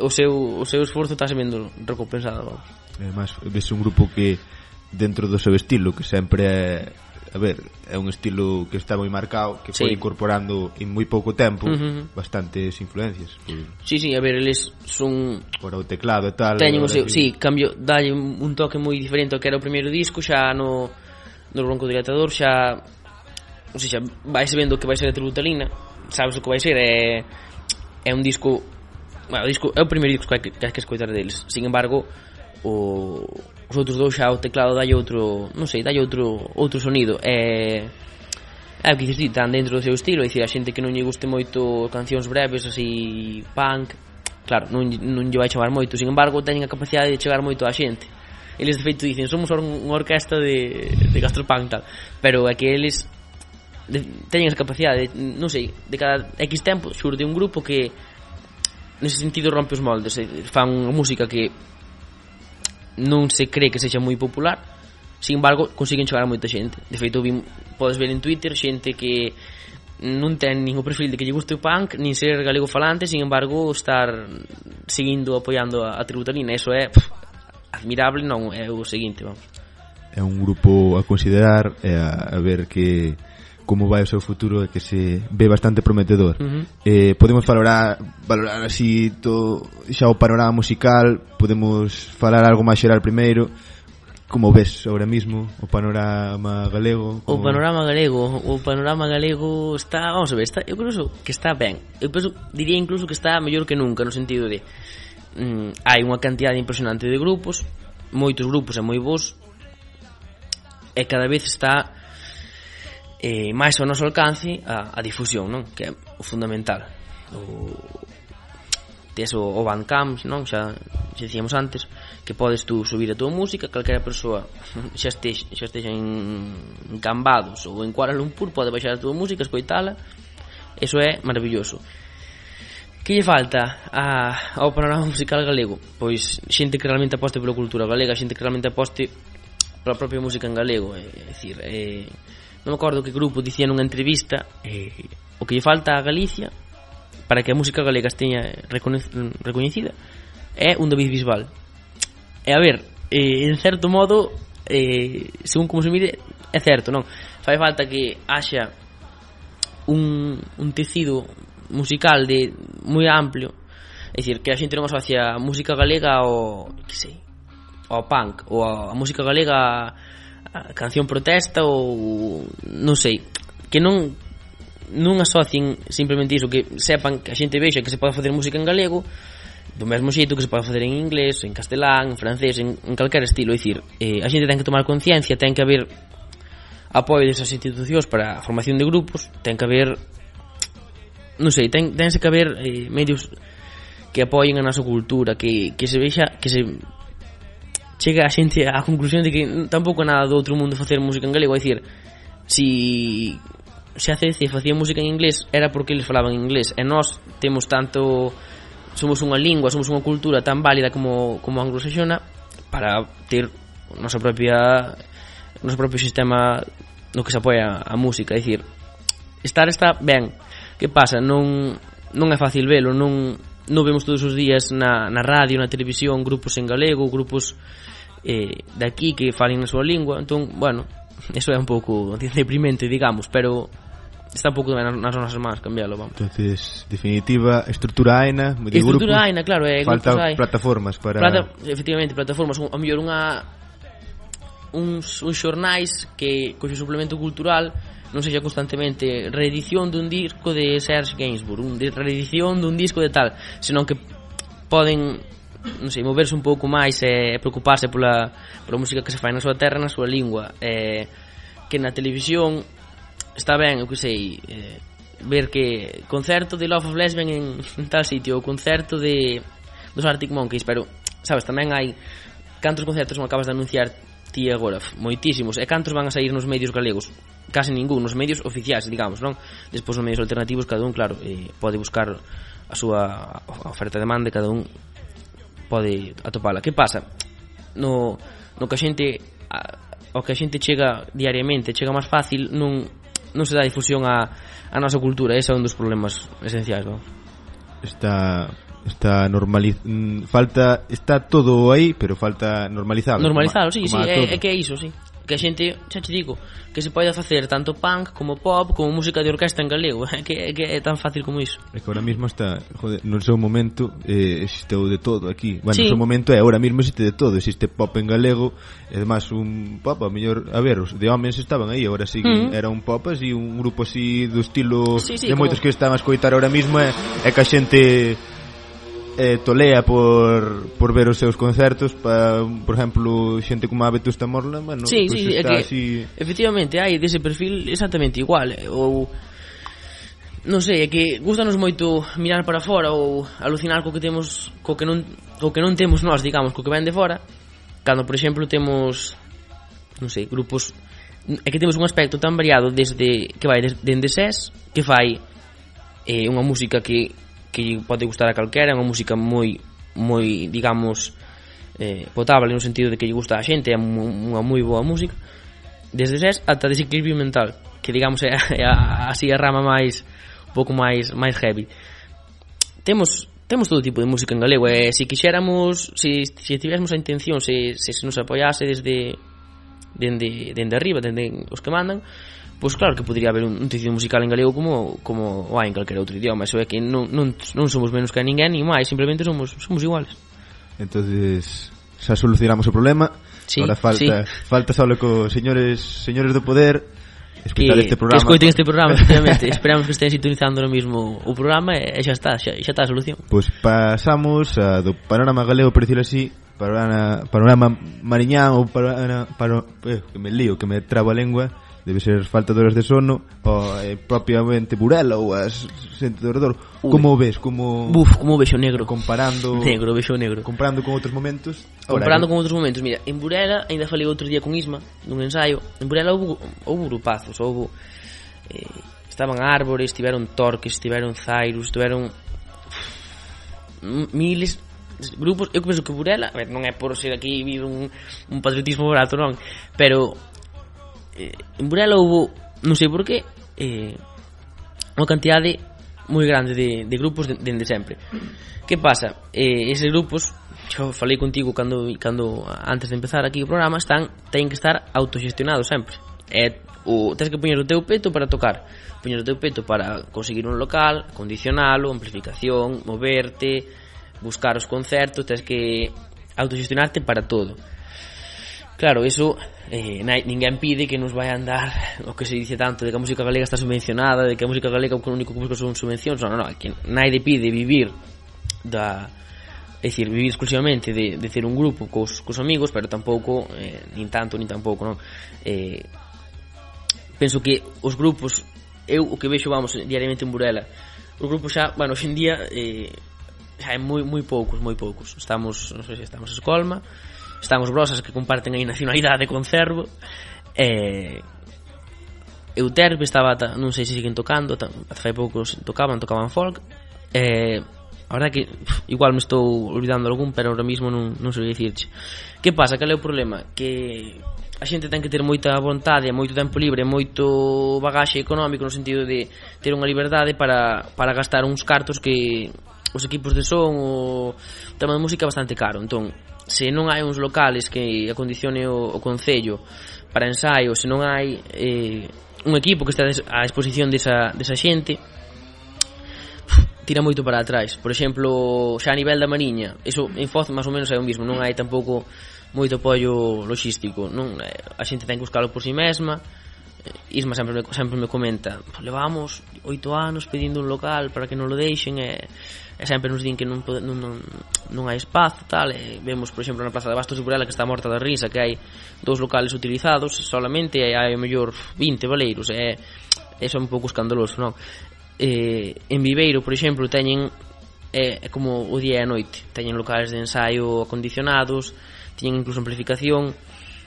S10: o seu, o seu esforzo estás vendo recompensado vamos.
S1: E además, ves un grupo que dentro do seu estilo que sempre é a ver, é un estilo que está moi marcado que foi
S10: sí.
S1: incorporando en moi pouco tempo
S10: uh -huh.
S1: bastantes influencias Si
S10: sí, sí, a ver, eles son
S1: por o teclado e tal
S10: teñen o seu, sí, cambio, dalle un toque moi diferente ao que era o primeiro disco xa no, no Bronco Dilatador xa ou xa vais vendo que vai ser a tributalina sabes o que vai ser é, é un disco bueno, o disco, é o primeiro disco que hai que, que, hai que escoitar deles. Sin embargo o, os outros dous xa o teclado dalle outro non sei, dalle outro, outro sonido. Eh, é o que dices ti, tan dentro do seu estilo. Dicir, a xente que non lle guste moito cancións breves así punk claro, non, non lle vai chamar moito. Sin embargo teñen a capacidade de chegar moito á xente. Eles de feito dicen somos unha orquesta de, de gastropunk tal. Pero é que eles de, teñen esa capacidade de, non sei, de cada X tempo xurde un grupo que nese sentido rompe os moldes fan unha música que non se cree que sexa moi popular sin embargo consiguen chegar a moita xente. De feito vim, podes ver en Twitter xente que non ten nin o perfil de que lle guste o punk nin ser galego falante sin embargo estar seguindo apoiando a, a tributarina. Eso é pff, admirable non é o seguinte vamos.
S1: É un grupo a considerar e a, a ver que como vai o seu futuro e que se ve bastante prometedor.
S10: Uh -huh.
S1: eh, podemos valorar, valorar así todo, xa o panorama musical, podemos falar algo máis xeral primeiro, como ves ahora mismo o panorama galego? Como...
S10: O panorama galego, o panorama galego está, vamos a ver, está, eu penso que está ben. Eu penso, diría incluso que está mellor que nunca no sentido de mm, hai unha cantidade impresionante de grupos, moitos grupos e moi bons e cada vez está e máis ao noso alcance a, a difusión, non? Que é o fundamental. O, tes o, o Bandcamp, non? Xa, xa dicíamos antes que podes tú subir a túa música, calquera persoa xa estexa, xa estexa en Cambados ou en Kuala Lumpur pode baixar a túa música, escoitala. Eso é maravilloso. Que lle falta a, ao panorama musical galego? Pois xente que realmente aposte pola cultura galega, xente que realmente aposte pola propia música en galego, é, é dicir, eh, non me acordo que grupo dicía nunha entrevista eh, o que lle falta a Galicia para que a música galega esteña recoñecida é un David Bisbal. E a ver, eh, en certo modo, eh, según como se mire, é certo, non? Fai falta que haxa un, un tecido musical de moi amplio, é dicir, que a xente non asocia a música galega ao, que sei, ao punk, ou a, a música galega a canción protesta ou non sei, que non non asocien simplemente iso que sepan que a xente vexa que se pode facer música en galego do mesmo xeito que se pode facer en inglés, en castelán, en francés, en, en calquer estilo, é dicir, eh, a xente ten que tomar conciencia, ten que haber apoio desas institucións para a formación de grupos, ten que haber non sei, ten, tense que haber eh, medios que apoien a nosa cultura, que, que se vexa que se chega a xente á conclusión de que tampouco é nada do outro mundo facer música en galego, é dicir, si se hace se facía música en inglés era porque eles falaban inglés e nós temos tanto somos unha lingua, somos unha cultura tan válida como como anglosaxona para ter a nosa propia o noso propio sistema no que se apoia a música, é dicir, estar está ben. Que pasa? Non non é fácil velo, non non vemos todos os días na, na radio, na televisión, grupos en galego, grupos eh, de aquí que falen na súa lingua, entón, bueno, eso é un pouco deprimente, digamos, pero está un pouco nas nosas mans cambialo, vamos.
S1: Entonces, definitiva, estrutura AENA, de
S10: estrutura
S1: grupos,
S10: AENA, claro, eh, é,
S1: falta
S10: grupos,
S1: plataformas para
S10: Plata, efectivamente, plataformas, un, a mellor unha uns, uns xornais que coxe suplemento cultural non sexa constantemente reedición dun disco de Serge Gainsbourg, un de reedición dun disco de tal, senón que poden non sei, moverse un pouco máis e eh, preocuparse pola, pola música que se fai na súa terra, na súa lingua. Eh, que na televisión está ben, eu que sei eh, ver que concerto de Love of Lesbian en, en tal sitio, o concerto de dos Arctic Monkeys, pero sabes, tamén hai cantos concertos non acabas de anunciar ti agora, moitísimos. E cantos van a sair nos medios galegos? Case ningún, nos medios oficiais, digamos, non? Despois nos medios alternativos cada un, claro, eh, pode buscar a súa oferta de demanda, cada un pode atopala. Que pasa? No, no que a xente a, o que a xente chega diariamente, chega máis fácil, non non se dá difusión a, a nosa cultura, ese é un dos problemas esenciais, non?
S1: Esta está normaliz mm, falta está todo aí, pero falta
S10: normalizarlo.
S1: Normalizarlo,
S10: sí, sí, é, é que é iso, sí. Que a xente, xa te digo, que se pode facer tanto punk como pop como música de orquesta en galego, é que, é que é tan fácil como iso.
S1: É que ahora mismo está, joder, no seu momento eh, existeu de todo aquí. Bueno,
S10: sí.
S1: no seu momento é, ahora mismo existe de todo, existe pop en galego, e además un pop, a mellor, a ver, os de homens estaban aí, ahora sí,
S10: mm.
S1: era un pop así, un grupo así do estilo
S10: sí, sí,
S1: de moitos que están a escoitar ahora mismo é, é que a xente eh, tolea por, por ver os seus concertos pa, por exemplo, xente como a Vetusta Morla bueno,
S10: sí,
S1: pues
S10: sí,
S1: está
S10: que,
S1: así...
S10: efectivamente hai dese perfil exactamente igual eh, ou non sei, é que gustanos moito mirar para fora ou alucinar co que temos co que non, co que non temos nós, digamos, co que ven de fora cando, por exemplo, temos non sei, grupos é que temos un aspecto tan variado desde que vai dende SES que fai eh, unha música que que pode gustar a calquera, é unha música moi moi, digamos, eh, potable no sentido de que lle gusta a xente, é unha moi boa música. Desde ses ata desequilibrio mental, que digamos é, é a, así a rama máis un pouco máis máis heavy. Temos temos todo tipo de música en galego eh, e se quixéramos, se, se tivésemos a intención, se, se, se nos apoiase desde dende, dende arriba, dende os que mandan, pois claro que podría haber un, un tecido musical en galego como como hai en calquera outro idioma, eso é que non, non, non somos menos que ninguén ni máis, simplemente somos somos iguales.
S1: Entonces, xa solucionamos o problema.
S10: Sí,
S1: Ahora falta sí. falta só co señores señores do poder escoitar
S10: que, este
S1: programa.
S10: Que escoiten este programa, efectivamente. Esperamos que estén sintonizando no mismo o programa e xa está, xa, xa está a solución.
S1: Pois pues pasamos a, do panorama galego, por decirlo así, panorama, panorama mariñán ou panorama, panorama, eh, que me lío, que me trabo a lengua debe ser falta de horas de sono ou eh, propiamente burela ou as xente do redor.
S10: Ui.
S1: Como ves? Como
S10: Buf, como vexo negro.
S1: Comparando
S10: Negro, vexo negro.
S1: Comparando con outros momentos.
S10: Comparando con outros momentos, mira, en Burela aínda falei outro día con Isma nun ensaio. En Burela houve, houve grupazos, houve eh, estaban árbores, tiveron torques, tiveron zairus, tiveron miles grupos, eu penso que Burela, a ver, non é por ser aquí vir un, un patriotismo barato, non, pero eh, en Burela houve, non sei por que, eh, unha cantidade moi grande de, de grupos dende de, de sempre. Que pasa? Eh, eses grupos, eu falei contigo cando, cando antes de empezar aquí o programa, están, teñen que estar autogestionados sempre. É o, tens que poñer o teu peto para tocar poñer o teu peto para conseguir un local condicionalo, amplificación moverte, buscar os concertos tens que autogestionarte para todo Claro, iso eh, ninguén pide que nos vai andar o que se dice tanto de que a música galega está subvencionada, de que a música galega o único que busca son subvencións, non, non, non, que naide pide vivir da é dicir, vivir exclusivamente de, de ter un grupo cos, cos amigos, pero tampouco eh, nin tanto, nin tampouco, non? Eh, penso que os grupos eu o que vexo, vamos, diariamente en Burela os grupos xa, bueno, hoxe en día eh, xa é moi, moi poucos, moi poucos estamos, non sei se estamos a Escolma están os grosas que comparten aí nacionalidade con Cervo e Euterpe estaba, non sei se siguen tocando, fai poucos tocaban, tocaban folk. Eh, a verdade que pff, igual me estou olvidando algún, pero ahora mismo non, non sei dicirche. Que pasa? Cal é o problema? Que a xente ten que ter moita vontade, moito tempo libre, moito bagaxe económico no sentido de ter unha liberdade para, para gastar uns cartos que os equipos de son o tema de música é bastante caro. Entón, se non hai uns locales que acondicione o, o Concello para ensaio, se non hai eh, un equipo que está a exposición desa, desa xente, tira moito para atrás. Por exemplo, xa a nivel da Mariña, eso en Foz máis ou menos é o mesmo, non hai tampouco moito apoio logístico, non eh, a xente ten que buscalo por si sí mesma. Eh, Isma sempre me, sempre me comenta, levamos oito anos pedindo un local para que non lo deixen e eh, e sempre nos din que non, non, non, non hai espazo tal, e vemos, por exemplo, na Plaza de Bastos de Burela que está morta da risa, que hai dous locales utilizados solamente, e hai o mellor 20 valeiros e, e son un pouco escandaloso, non? Eh, en Viveiro, por exemplo, teñen é, é como o día e a noite teñen locales de ensaio acondicionados teñen incluso amplificación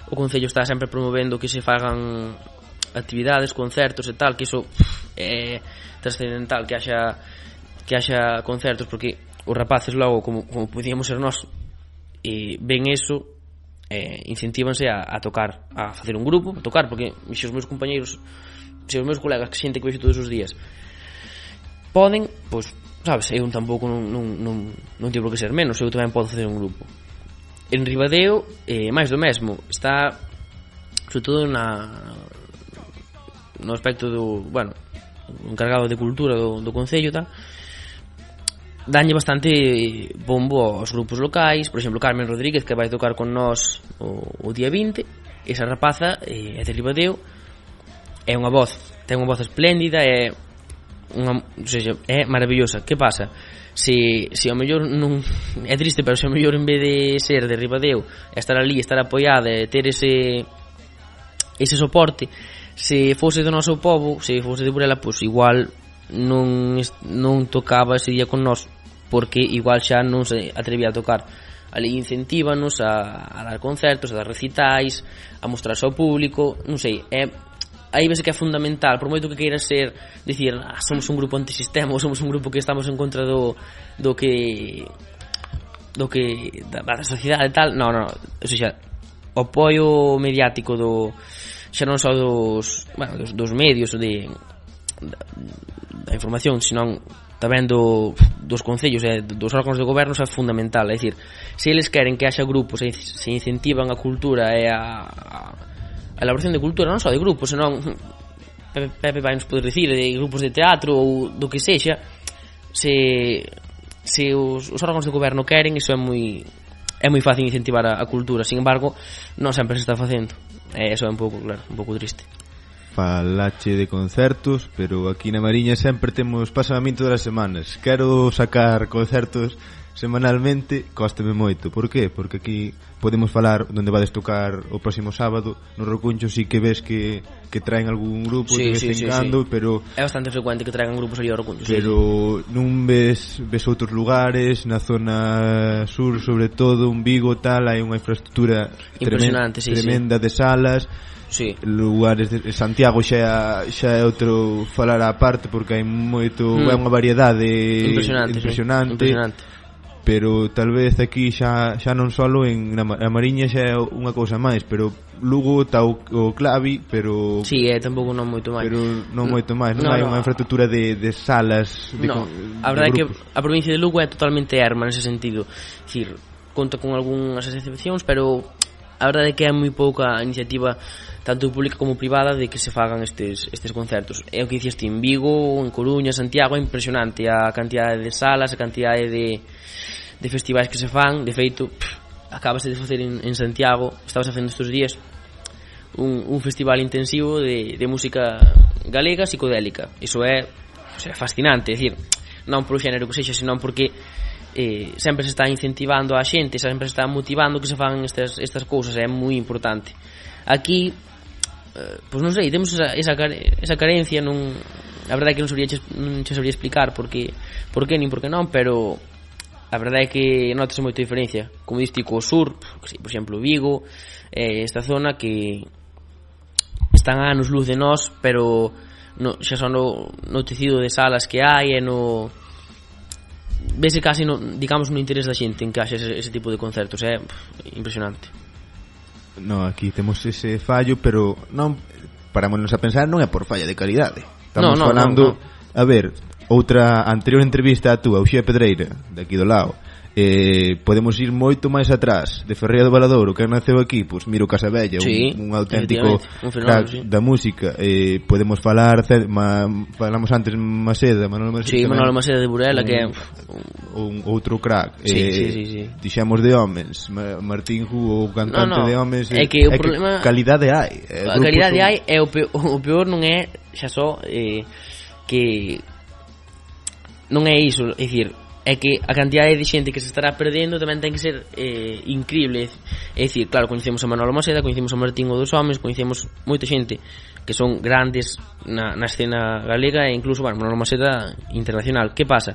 S10: o Concello está sempre promovendo que se fagan actividades, concertos e tal, que iso é trascendental que haxa que haxa concertos porque os rapaces logo como, como podíamos ser nós e ven eso eh, incentívanse a, a tocar a facer un grupo, a tocar porque se os meus compañeiros se os meus colegas que xente que vexo todos os días poden, pois sabes, eu tampouco non, non, non, non tivo por que ser menos, eu tamén podo facer un grupo. En Ribadeo eh, máis do mesmo está sobre todo na no aspecto do, bueno, encargado de cultura do, do Concello tal, danlle bastante bombo aos grupos locais, por exemplo, Carmen Rodríguez que vai tocar con nós o, o día 20, esa rapaza eh, é de Ribadeo, é unha voz, ten unha voz espléndida, é unha, ou seja, é maravillosa. Que pasa? Se, se ao mellor non é triste, pero se ao mellor en vez de ser de Ribadeo, estar ali, estar apoiada, ter ese ese soporte, se fose do noso povo, se fose de Burela, pois igual non, non tocaba ese día con nós porque igual xa non se atrevía a tocar. Ali incentívanos a, a dar concertos, a dar recitais a mostrarse ao público non sei, é aí vese que é fundamental, por moito que queira ser, dicir, ah, somos un grupo antisistema, somos un grupo que estamos en contra do, do que do que da, da sociedade e tal, non, non, eso xa o apoio mediático do xa non só dos, bueno, dos, dos medios de da información, senón tamén do, dos concellos e dos órganos de goberno é fundamental, é dicir, se eles queren que haxa grupos e se incentivan a cultura e a, a elaboración de cultura, non só de grupos, senón Pepe, Pepe vai nos poder dicir de grupos de teatro ou do que sexa, se se os, os órganos de goberno queren, iso é moi é moi fácil incentivar a, a cultura, sin embargo, non sempre se está facendo. E iso é un pouco, claro, un pouco triste
S1: falache de concertos, pero aquí na Mariña sempre temos pasamento das semanas. Quero sacar concertos semanalmente, cósteme moito. Por qué? Porque aquí podemos falar onde vades tocar o próximo sábado, no Rocuncho sí que ves que, que traen algún grupo
S10: sí,
S1: de vez
S10: sí,
S1: en
S10: sí,
S1: cando,
S10: sí.
S1: pero...
S10: É bastante frecuente que traigan grupos ali ao Rocuncho,
S1: Pero sí. non ves, ves outros lugares, na zona sur, sobre todo, un Vigo, tal, hai unha infraestructura
S10: tremenda, sí,
S1: tremenda sí. de salas,
S10: sí.
S1: lugares de Santiago xa xa é outro falar á parte porque hai moito
S10: mm.
S1: é unha variedade
S10: impresionante, impresionante, sí.
S1: impresionante pero tal vez aquí xa xa non solo en na, Mariña xa é unha cousa máis, pero Lugo está o, o clavi, pero Si,
S10: sí, eh, é tampouco non moito máis.
S1: Pero non moito máis, non,
S10: no,
S1: hai
S10: no,
S1: unha infraestructura de, de salas de
S10: no,
S1: con,
S10: A verdade é que a provincia de Lugo é totalmente arma nese sentido. Dicir, conta con algunhas excepcións, pero a verdade é que hai moi pouca iniciativa tanto pública como privada de que se fagan estes, estes concertos. É o que dicías ti en Vigo, en Coruña, Santiago é impresionante a cantidade de salas a cantidade de, de festivais que se fan. De feito, pff, acabase de facer en, en Santiago estabas facendo estes días un, un festival intensivo de, de música galega psicodélica. Iso é, o sea, fascinante é dicir, non por o xénero que sexa senón porque eh, sempre se está incentivando a xente, sempre se está motivando que se fagan estas, estas cousas, é moi importante. Aquí, eh, pois non sei, temos esa, esa, esa carencia, non, a verdade é que non sabría, non che sabría explicar porque, por que nin por que non, pero a verdade é que notase moita diferencia. Como diste, co sur, por exemplo, Vigo, eh, esta zona que están a anos luz de nós, pero no, xa son no, no tecido de salas que hai e no, vese casi, no, digamos, no interés da xente en que haxe ese, ese tipo de concertos, é pff, impresionante.
S1: No, aquí temos ese fallo, pero non parámonos a pensar, non é por falla de calidade. Estamos
S10: no, no,
S1: falando,
S10: no, no.
S1: a ver, outra anterior entrevista a tú, a Uxía Pedreira, de aquí do lado, eh, podemos ir moito máis atrás de Ferreira do Valadouro, que naceu aquí, pois Miro Casabella,
S10: sí,
S1: un, un auténtico
S10: un fenómeno, sí.
S1: da música. Eh, podemos falar, ma, falamos antes Maceda, Manuel Maceda.
S10: Sí, Manuel Maceda de Burela,
S1: un,
S10: que é
S1: un, outro crack.
S10: Sí,
S1: eh,
S10: sí, sí, sí.
S1: Dixemos de homens, Martín Hu, o cantante
S10: no, no.
S1: de homens.
S10: É eh, que o é problema...
S1: Que calidade hai. Eh,
S10: A calidade
S1: son...
S10: hai é o peor, o peor non é xa só eh, que non é iso, é dicir, é que a cantidade de xente que se estará perdendo tamén ten que ser eh, increíble é dicir, claro, coñecemos a Manuel Maceda coñecemos a Martín o dos Homens, coñecemos moita xente que son grandes na, na escena galega e incluso, bueno, Manolo Maceda internacional que pasa?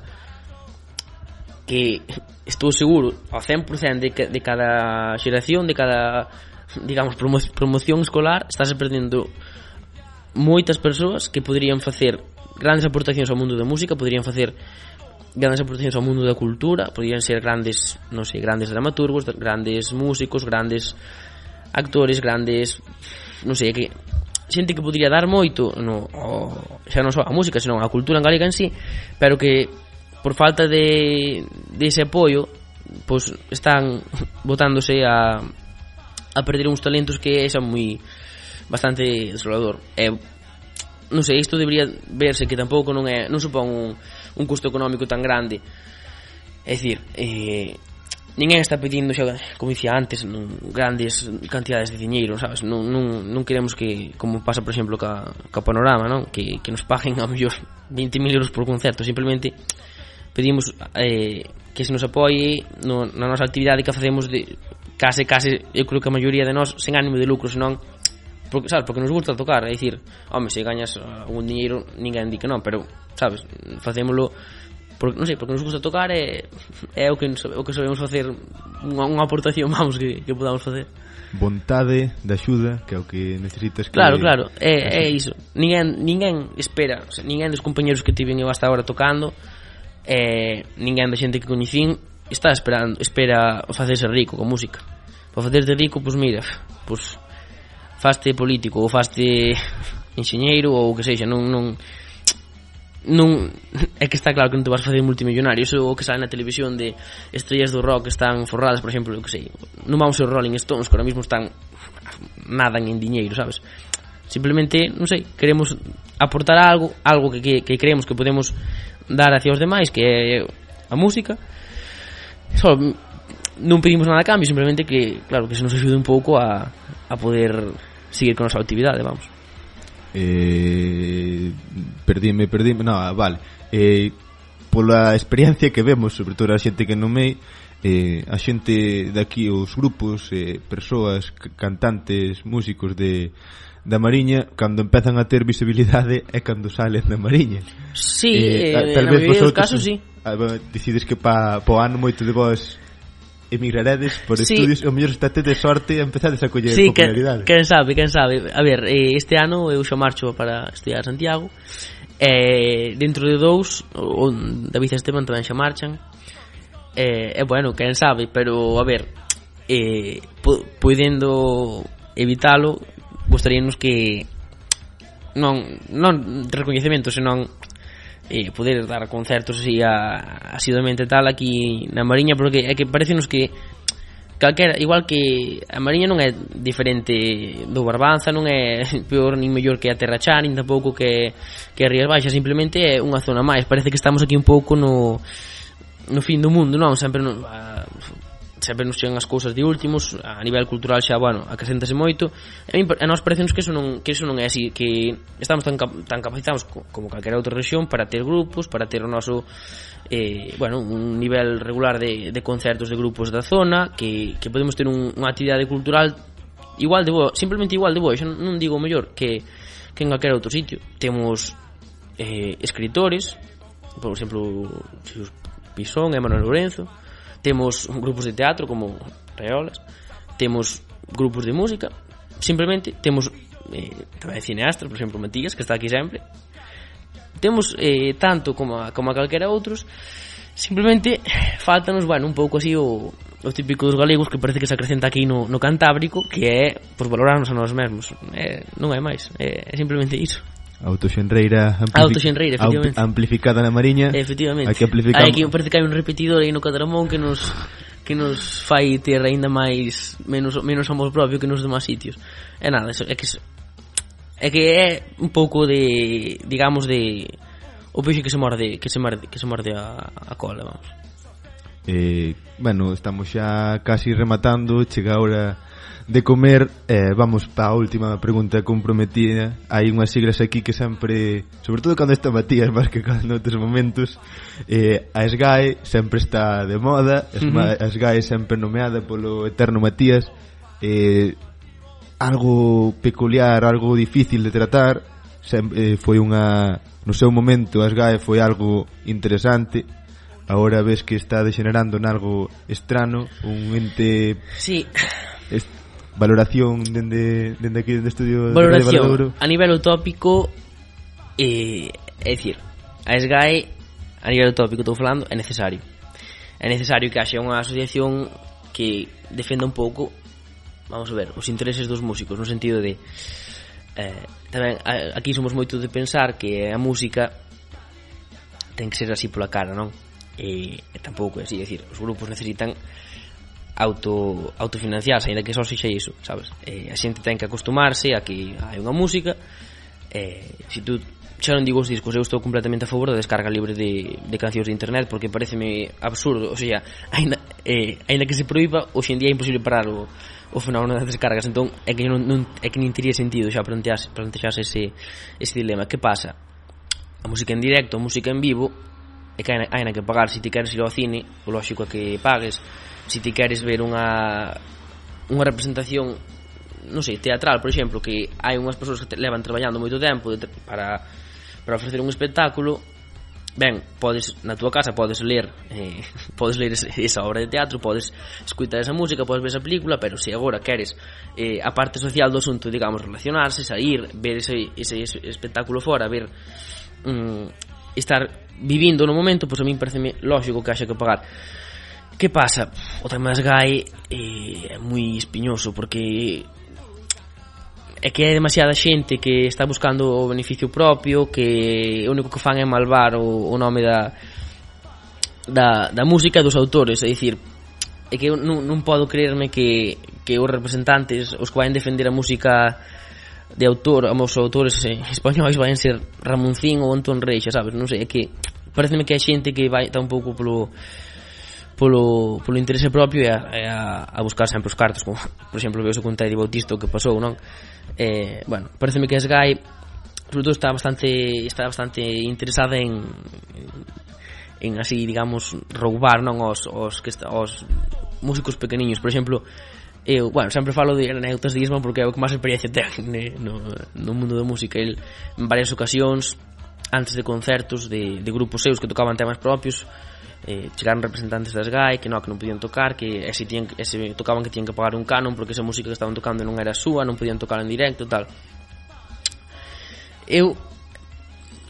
S10: que estou seguro ao 100% de, que, de cada xeración de cada, digamos, promo, promoción escolar estás perdendo moitas persoas que poderían facer grandes aportacións ao mundo da música poderían facer grandes aportacións ao mundo da cultura, podían ser grandes, non sei, grandes dramaturgos, grandes músicos, grandes actores, grandes, non sei, que xente que podría dar moito no, o, xa non só a música, senón a cultura en galega en sí, pero que por falta de, de ese apoio pois están botándose a, a perder uns talentos que é xa moi bastante desolador. É, non sei, isto debería verse que tampouco non é, non supón un, un custo económico tan grande. É dicir, eh, ninguén está pedindo xa, como dicía antes, non, grandes cantidades de diñeiro, sabes? Non, non, non queremos que, como pasa, por exemplo, ca, ca Panorama, non? Que, que nos paguen a mellor 20.000 euros por concerto, simplemente pedimos eh, que se nos apoie no, na nosa actividade que facemos de case, case, eu creo que a maioría de nós sen ánimo de lucro, senón porque, sabes, porque nos gusta tocar, é dicir, home, se gañas eh, algún dinheiro, ninguén di que non, pero, sabes, facémolo porque, non sei, porque nos gusta tocar é, é o que o que sabemos facer unha, unha aportación, vamos, que, que podamos facer.
S1: Vontade de axuda que é o que necesitas que...
S10: Claro, claro, é, é iso. Ninguén, ninguén espera o sea, ninguén dos compañeros que tiven eu hasta agora tocando eh, ninguén da xente que coñecín está esperando espera facerse rico con música. Para facerte rico, pois mira pois faste político ou faste enxeñeiro ou que sexa, non non non é que está claro que non te vas facer multimillonario, eso o que sale na televisión de estrellas do rock que están forradas, por exemplo, eu que sei, non vamos ser Rolling Stones, que ahora mismo están nadan en diñeiro, sabes? Simplemente, non sei, queremos aportar algo, algo que, que, que creemos que podemos dar hacia os demais, que é a música. Só non pedimos nada a cambio, simplemente que, claro, que se nos axude un pouco a, a poder seguir con a nosa actividade, vamos.
S1: Eh, perdíme, perdíme, no, vale. Eh, pola experiencia que vemos, sobre todo a xente que non me eh, a xente daqui, os grupos, eh, persoas, cantantes, músicos de, da Mariña cando empezan a ter visibilidade é cando salen da Mariña.
S10: Sí, eh,
S1: eh,
S10: tal, vez vosotros, casos, sí.
S1: Ah, decides que pa, po ano moito de vos emigraredes por
S10: sí.
S1: estudios e o mellor estate de sorte e empezades a coller
S10: sí,
S1: popularidade.
S10: Quen sabe, quen sabe. A ver, eh, este ano eu xa marcho para estudiar a Santiago. E dentro de dous, o David e Esteban tamén xa marchan. E, e bueno, quen sabe, pero a ver, eh, podendo evitalo, gostaríanos que non non recoñecemento, senón eh, poder dar concertos así a, asiduamente tal aquí na Mariña porque é que parecenos que calquera, igual que a Mariña non é diferente do Barbanza, non é peor nin mellor que a Terrachá, nin tampouco que, que a Rías Baixas, simplemente é unha zona máis, parece que estamos aquí un pouco no, no fin do mundo, non? Sempre no, a, sempre nos chegan as cousas de últimos a nivel cultural xa, bueno, acrescentase moito. E a, mí, a nós parecenos que eso non, que eso non é así que estamos tan, tan capacitados como calquera outra región para ter grupos para ter o noso eh, bueno, un nivel regular de, de concertos de grupos da zona que, que podemos ter un, unha actividade cultural igual de boa, simplemente igual de boa xa non digo mellor que, que en calquera outro sitio. Temos eh, escritores por exemplo Pisón e Manuel Lorenzo temos grupos de teatro como Reolas, temos grupos de música, simplemente temos eh, tamén cineastas, por exemplo, Matías, que está aquí sempre. Temos eh, tanto como a, como a calquera outros, simplemente faltanos, bueno, un pouco así o, o típico dos galegos que parece que se acrecenta aquí no, no Cantábrico, que é, por valorarnos a nós mesmos. Eh, non é máis, é, é simplemente iso.
S1: Autoxenreira amplifi
S10: Autoxenreira, efectivamente.
S1: amplificada na Mariña.
S10: Efectivamente.
S1: Aquí amplificamos.
S10: Aquí parece que hai un repetidor aí no cadramón que nos que nos fai ter aínda máis menos menos amor propio que nos demás sitios. É nada, é que é que é un pouco de digamos de o peixe que se morde, que se morde, que se morde a, a cola, vamos.
S1: Eh, bueno, estamos xa casi rematando, chega a hora de comer eh, vamos pa a última pregunta comprometida. Hai unhas siglas aquí que sempre sobre todo cando está Matías máis que cando outros momentos eh, a SGAE sempre está de moda. Uh
S10: -huh.
S1: a SGAE sempre nomeada polo eterno Matías. Eh, algo peculiar algo difícil de tratar. Sempre, eh, foi unha no seu momento a SGAE foi algo interesante. Ahora ves que está degenerando en algo estrano un ente
S10: sí.
S1: Est Valoración dende, dende aquí, dende estudio
S10: Valoración, de a nivel utópico eh, É dicir A SGAE, a nivel utópico Estou falando, é necesario. É necesario que haxe unha asociación Que defenda un pouco Vamos a ver, os intereses dos músicos No sentido de eh, tamén a, aquí somos moito de pensar que a música ten que ser así pola cara, non? E, e tampouco é así, decir, os grupos necesitan auto, autofinanciarse, ainda que só sexa iso, sabes? Eh, a xente ten que acostumarse a que hai unha música, eh, se tú xa non digo os discos, eu estou completamente a favor da descarga libre de, de cancións de internet porque pareceme absurdo, o sea, ainda, eh, ainda que se proíba, hoxe en día é imposible parar o, o fenómeno das descargas, entón é que non, non, é que nin teria sentido xa plantearse, plantearse ese, ese dilema. Que pasa? A música en directo, a música en vivo, é que hai, hai na que pagar se ti queres ir ao cine, o lógico é que pagues, se ti queres ver unha unha representación non sei, teatral, por exemplo, que hai unhas persoas que te levan traballando moito tempo de, para, para ofrecer un espectáculo ben, podes na túa casa podes ler eh, podes ler esa obra de teatro podes escutar esa música, podes ver esa película pero se agora queres eh, a parte social do asunto, digamos, relacionarse sair, ver ese, ese, ese espectáculo fora ver mm, estar vivindo no momento, pois a min parece lógico que haxa que pagar. Que pasa? O tema das GAE eh, é moi espiñoso porque é que hai demasiada xente que está buscando o beneficio propio, que o único que fan é malvar o, o nome da, da, da música dos autores, é dicir, é que eu non, non podo creerme que, que os representantes, os que vayan defender a música de autor, os autores eh, españois ser Ramoncín ou Antón Reixa, sabes? Non sei, é que pareceme que hai xente que vai tan pouco polo polo, polo interese propio e a, e a, a buscar sempre os cartos como por exemplo veuse con Teddy Bautista o que pasou non? Eh, bueno, pareceme que Sky sobre todo está bastante está bastante interesada en, en así digamos roubar non? Os, os, que está, os músicos pequeniños. Por exemplo eu, bueno, sempre falo de anécdotas de Isman porque é o que máis experiencia ten no, no mundo da música. El en varias ocasións antes de concertos de, de grupos seus que tocaban temas propios eh, chegaron representantes das GAE que no, que non podían tocar que e se, tían, e se tocaban que tían que pagar un canon porque esa música que estaban tocando non era súa non podían tocar en directo tal eu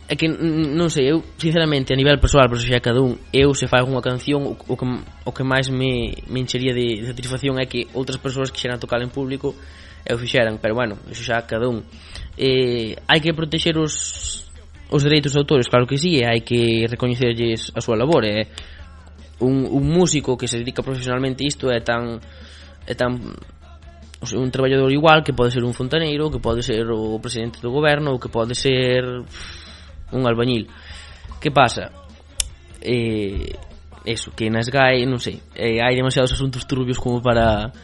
S10: é que non sei, eu sinceramente a nivel persoal, por xa cada un, eu se fai unha canción o, o que o que máis me, me enchería de, de satisfacción é que outras persoas que xeran tocar en público eu fixeran, pero bueno, iso xa cada un. Eh, hai que protexer os os dereitos de autores, claro que sí, hai que recoñecerlles a súa labor, é un, un músico que se dedica profesionalmente a isto é tan é tan o sea, un traballador igual que pode ser un fontaneiro, que pode ser o presidente do goberno, ou que pode ser un albañil. Que pasa? Eh, eso, que nas GAE, non sei, eh, hai demasiados asuntos turbios como para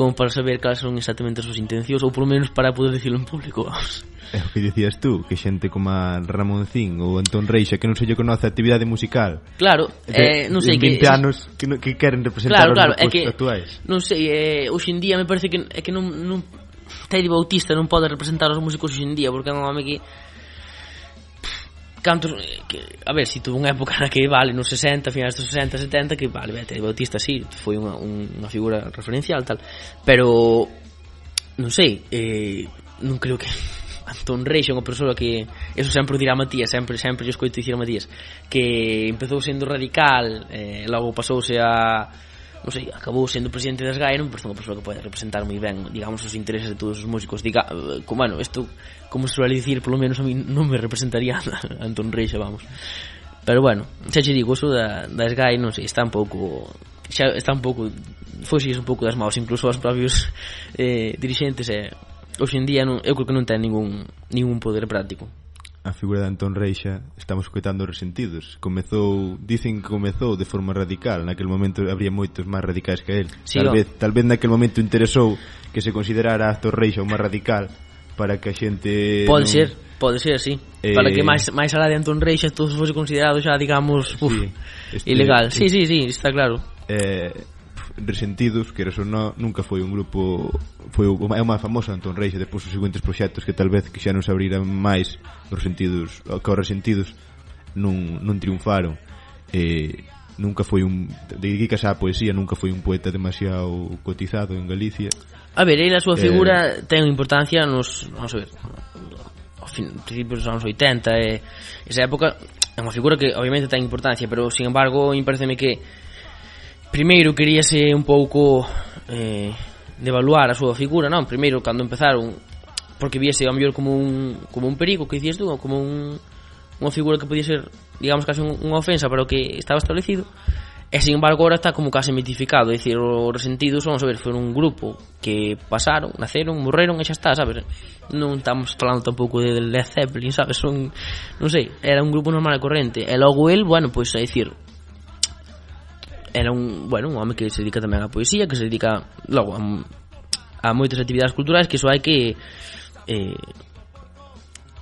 S10: como para saber cales son exactamente as súas intencións ou polo menos para poder dicilo en público vamos.
S1: É o que dicías tú, que xente como a Ramoncín ou Antón Reixa que non se lle conoce a actividade musical
S10: Claro, de, eh, non sei que,
S1: anos que, no, que queren representar
S10: claro, claro,
S1: os grupos é
S10: que,
S1: actuais
S10: Non sei, eh, hoxendía me parece que, é que non, non Teddy Bautista non pode representar os músicos hoxendía porque é un home que cantos, que, a ver, si tuvo unha época na que vale nos 60, finais dos 60, 70 que vale, Bete Bautista sí, foi unha, unha figura referencial tal, pero non sei, eh, non creo que Antón Reixo, unha persoa que eso sempre dirá Matías, sempre sempre yo escoito dicir a Matías, que empezou sendo radical, eh, logo pasouse a non sei, acabou sendo presidente das GAE, non me parece unha persoa que pode representar moi ben, digamos, os intereses de todos os músicos. Diga, eh, como, bueno, isto, como se suele dicir, polo menos a mí non me representaría a Antón Reixa, vamos. Pero bueno, xa che digo, eso da, das Gaia, non sei, está un pouco xa está un pouco foxe un pouco das maus incluso os propios eh, dirigentes e eh, hoxe en día non, eu creo que non ten ningún, ningún poder práctico
S1: a figura de Antón Reixa estamos coitando resentidos. Comezou, dicen que comezou de forma radical, naquel momento habría moitos máis radicais que el.
S10: Sí,
S1: tal,
S10: o...
S1: vez, tal vez naquel momento interesou que se considerara Antón Reixa o máis radical para que a xente
S10: Pode
S1: non...
S10: ser, pode ser, sí.
S1: Eh...
S10: Para que eh, máis máis alá de Antón Reixa todo fose considerado xa, digamos, uf,
S1: sí, este...
S10: ilegal. Sí, sí, sí, está claro.
S1: Eh Resentidos, que era ou nunca foi un grupo foi é unha famosa Antón Reis e depois os seguintes proxectos que tal vez que xa non se abriran máis os Resentidos, que os resentidos non, non triunfaron eh, nunca foi un dedicas a poesía, nunca foi un poeta demasiado cotizado en Galicia.
S10: A ver, ele a súa
S1: eh,
S10: figura eh... ten importancia nos, vamos a ver, ao fin, principios dos anos 80 e esa época é unha figura que obviamente ten importancia, pero sin embargo, me pareceme que Primeiro queríase un pouco eh, devaluar a súa figura, non? Primeiro cando empezaron porque viese ao mellor como un como un perigo que dicías tú, como un unha figura que podía ser, digamos, casi unha ofensa para o que estaba establecido. E sin embargo agora está como case mitificado, é dicir, os resentidos, vamos a ver, foron un grupo que pasaron, naceron, morreron e xa está, sabes? Non estamos falando tampouco de Led Zeppelin, sabes? Son, non sei, era un grupo normal e corrente. E logo el, bueno, pois, a é dicir, era un, bueno, un home que se dedica tamén á poesía, que se dedica logo a, a moitas actividades culturais que iso hai que eh,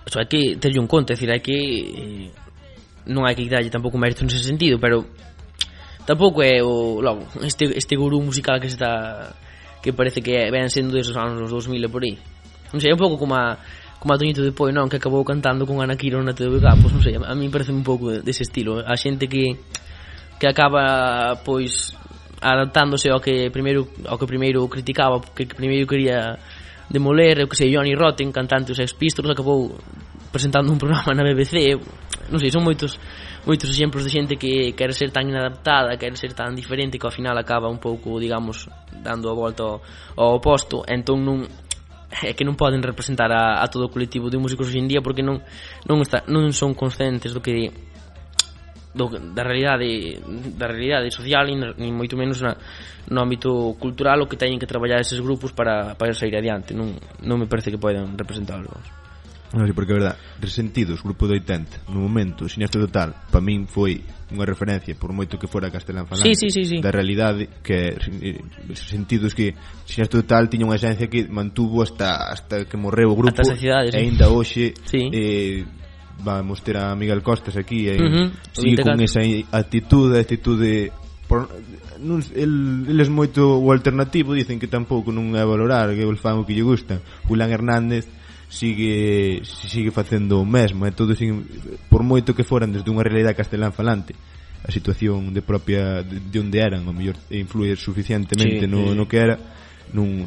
S10: iso hai que terlle un conto, decir, hai que eh, non hai que darlle tampouco mérito nese sentido, pero tampouco é eh, o logo, este, este gurú musical que está que parece que ven sendo desos anos dos 2000 por aí. Non sei, é un pouco como a como a Toñito de Poi, non, que acabou cantando con Ana Quiro na TVK, pois non sei, a, a mí parece un pouco dese estilo, a xente que que acaba pois adaptándose ao que primeiro ao que primeiro criticaba, que primeiro quería demoler, eu que sei, Johnny Rotten, cantante dos Sex Pistols, acabou presentando un programa na BBC. Non sei, son moitos moitos exemplos de xente que quere ser tan inadaptada, quere ser tan diferente que ao final acaba un pouco, digamos, dando a volta ao, ao oposto. Entón non é que non poden representar a, a todo o colectivo de músicos hoxe en día porque non non está non son conscientes do que do, da realidade da realidade social e nin moito menos na, no ámbito cultural o que teñen que traballar eses grupos para, para sair adiante non, non me parece que poidan algo.
S1: Non, sí, porque é verdad, Resentidos, grupo do 80 No momento, Sinestro Total Para min foi unha referencia Por moito que fora castelán falante
S10: sí, sí, sí, sí.
S1: Da realidade que eh, Resentidos que Sinestro Total tiña unha esencia que mantuvo hasta hasta que morreu o grupo
S10: Ata a sí.
S1: E ainda hoxe
S10: sí.
S1: eh, vamos ter a Miguel Costas aquí e,
S10: uh
S1: -huh.
S10: sí,
S1: con esa actitude, actitude por, non, el, el es moito o alternativo dicen que tampouco non é valorar que el fan o que lle gusta Julián Hernández sigue sigue facendo o mesmo e todo sin, por moito que foran desde unha realidade castelán falante a situación de propia de, de onde eran o mellor eh, influir suficientemente
S10: sí,
S1: no,
S10: sí.
S1: no que era nun,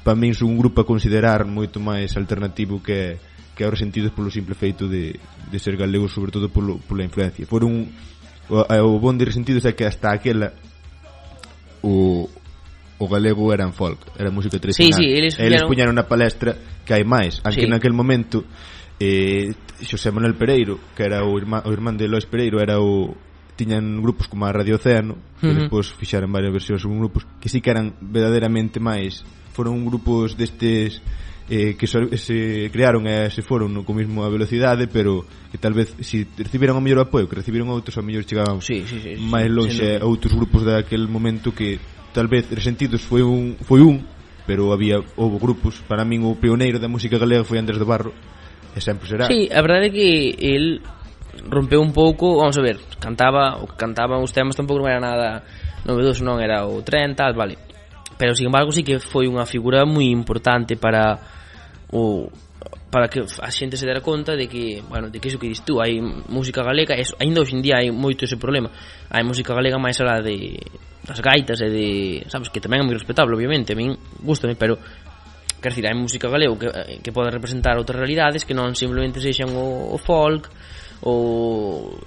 S1: para min son un grupo a considerar moito máis alternativo que que os resentidos polo simple feito de, de ser galegos, sobre todo polo, pola influencia. Foron o, o bon de resentidos é que hasta aquela o, o galego eran folk, era música tradicional.
S10: Sí, sí,
S1: eles,
S10: eles
S1: puñaron na palestra que hai máis, aunque
S10: sí.
S1: naquel momento eh, Xosé Manuel Pereiro, que era o irmán, o irmán de Lois Pereiro, era o tiñan grupos como a Radio Océano, que
S10: uh -huh.
S1: despois fixaron varias versións un grupos que si sí que eran verdadeiramente máis foron grupos destes eh, que se, se crearon e eh, se foron no, co mesmo a velocidade, pero que tal vez se si recibiran o mellor apoio que recibiron outros, ao mellor chegaban
S10: sí, sí, sí,
S1: máis
S10: lonxe
S1: a outros grupos daquel momento que tal vez Resentidos foi un foi un, pero había houve grupos, para min o pioneiro da música galega foi Andrés de Barro, e sempre será.
S10: Sí, a verdade é que el rompeu un pouco, vamos a ver, cantaba, o que cantaba os temas tampouco non era nada novedoso, non era o tren, tal, vale pero sin embargo sí que foi unha figura moi importante para o para que a xente se dera conta de que, bueno, de que iso que dis tú, hai música galega, eso, ainda hoxe en día hai moito ese problema. Hai música galega máis alá de das gaitas e de, sabes, que tamén é moi respetable, obviamente, a min gustame, pero quer dizer, hai música galega que, eh, que pode representar outras realidades que non simplemente sexan o, o folk ou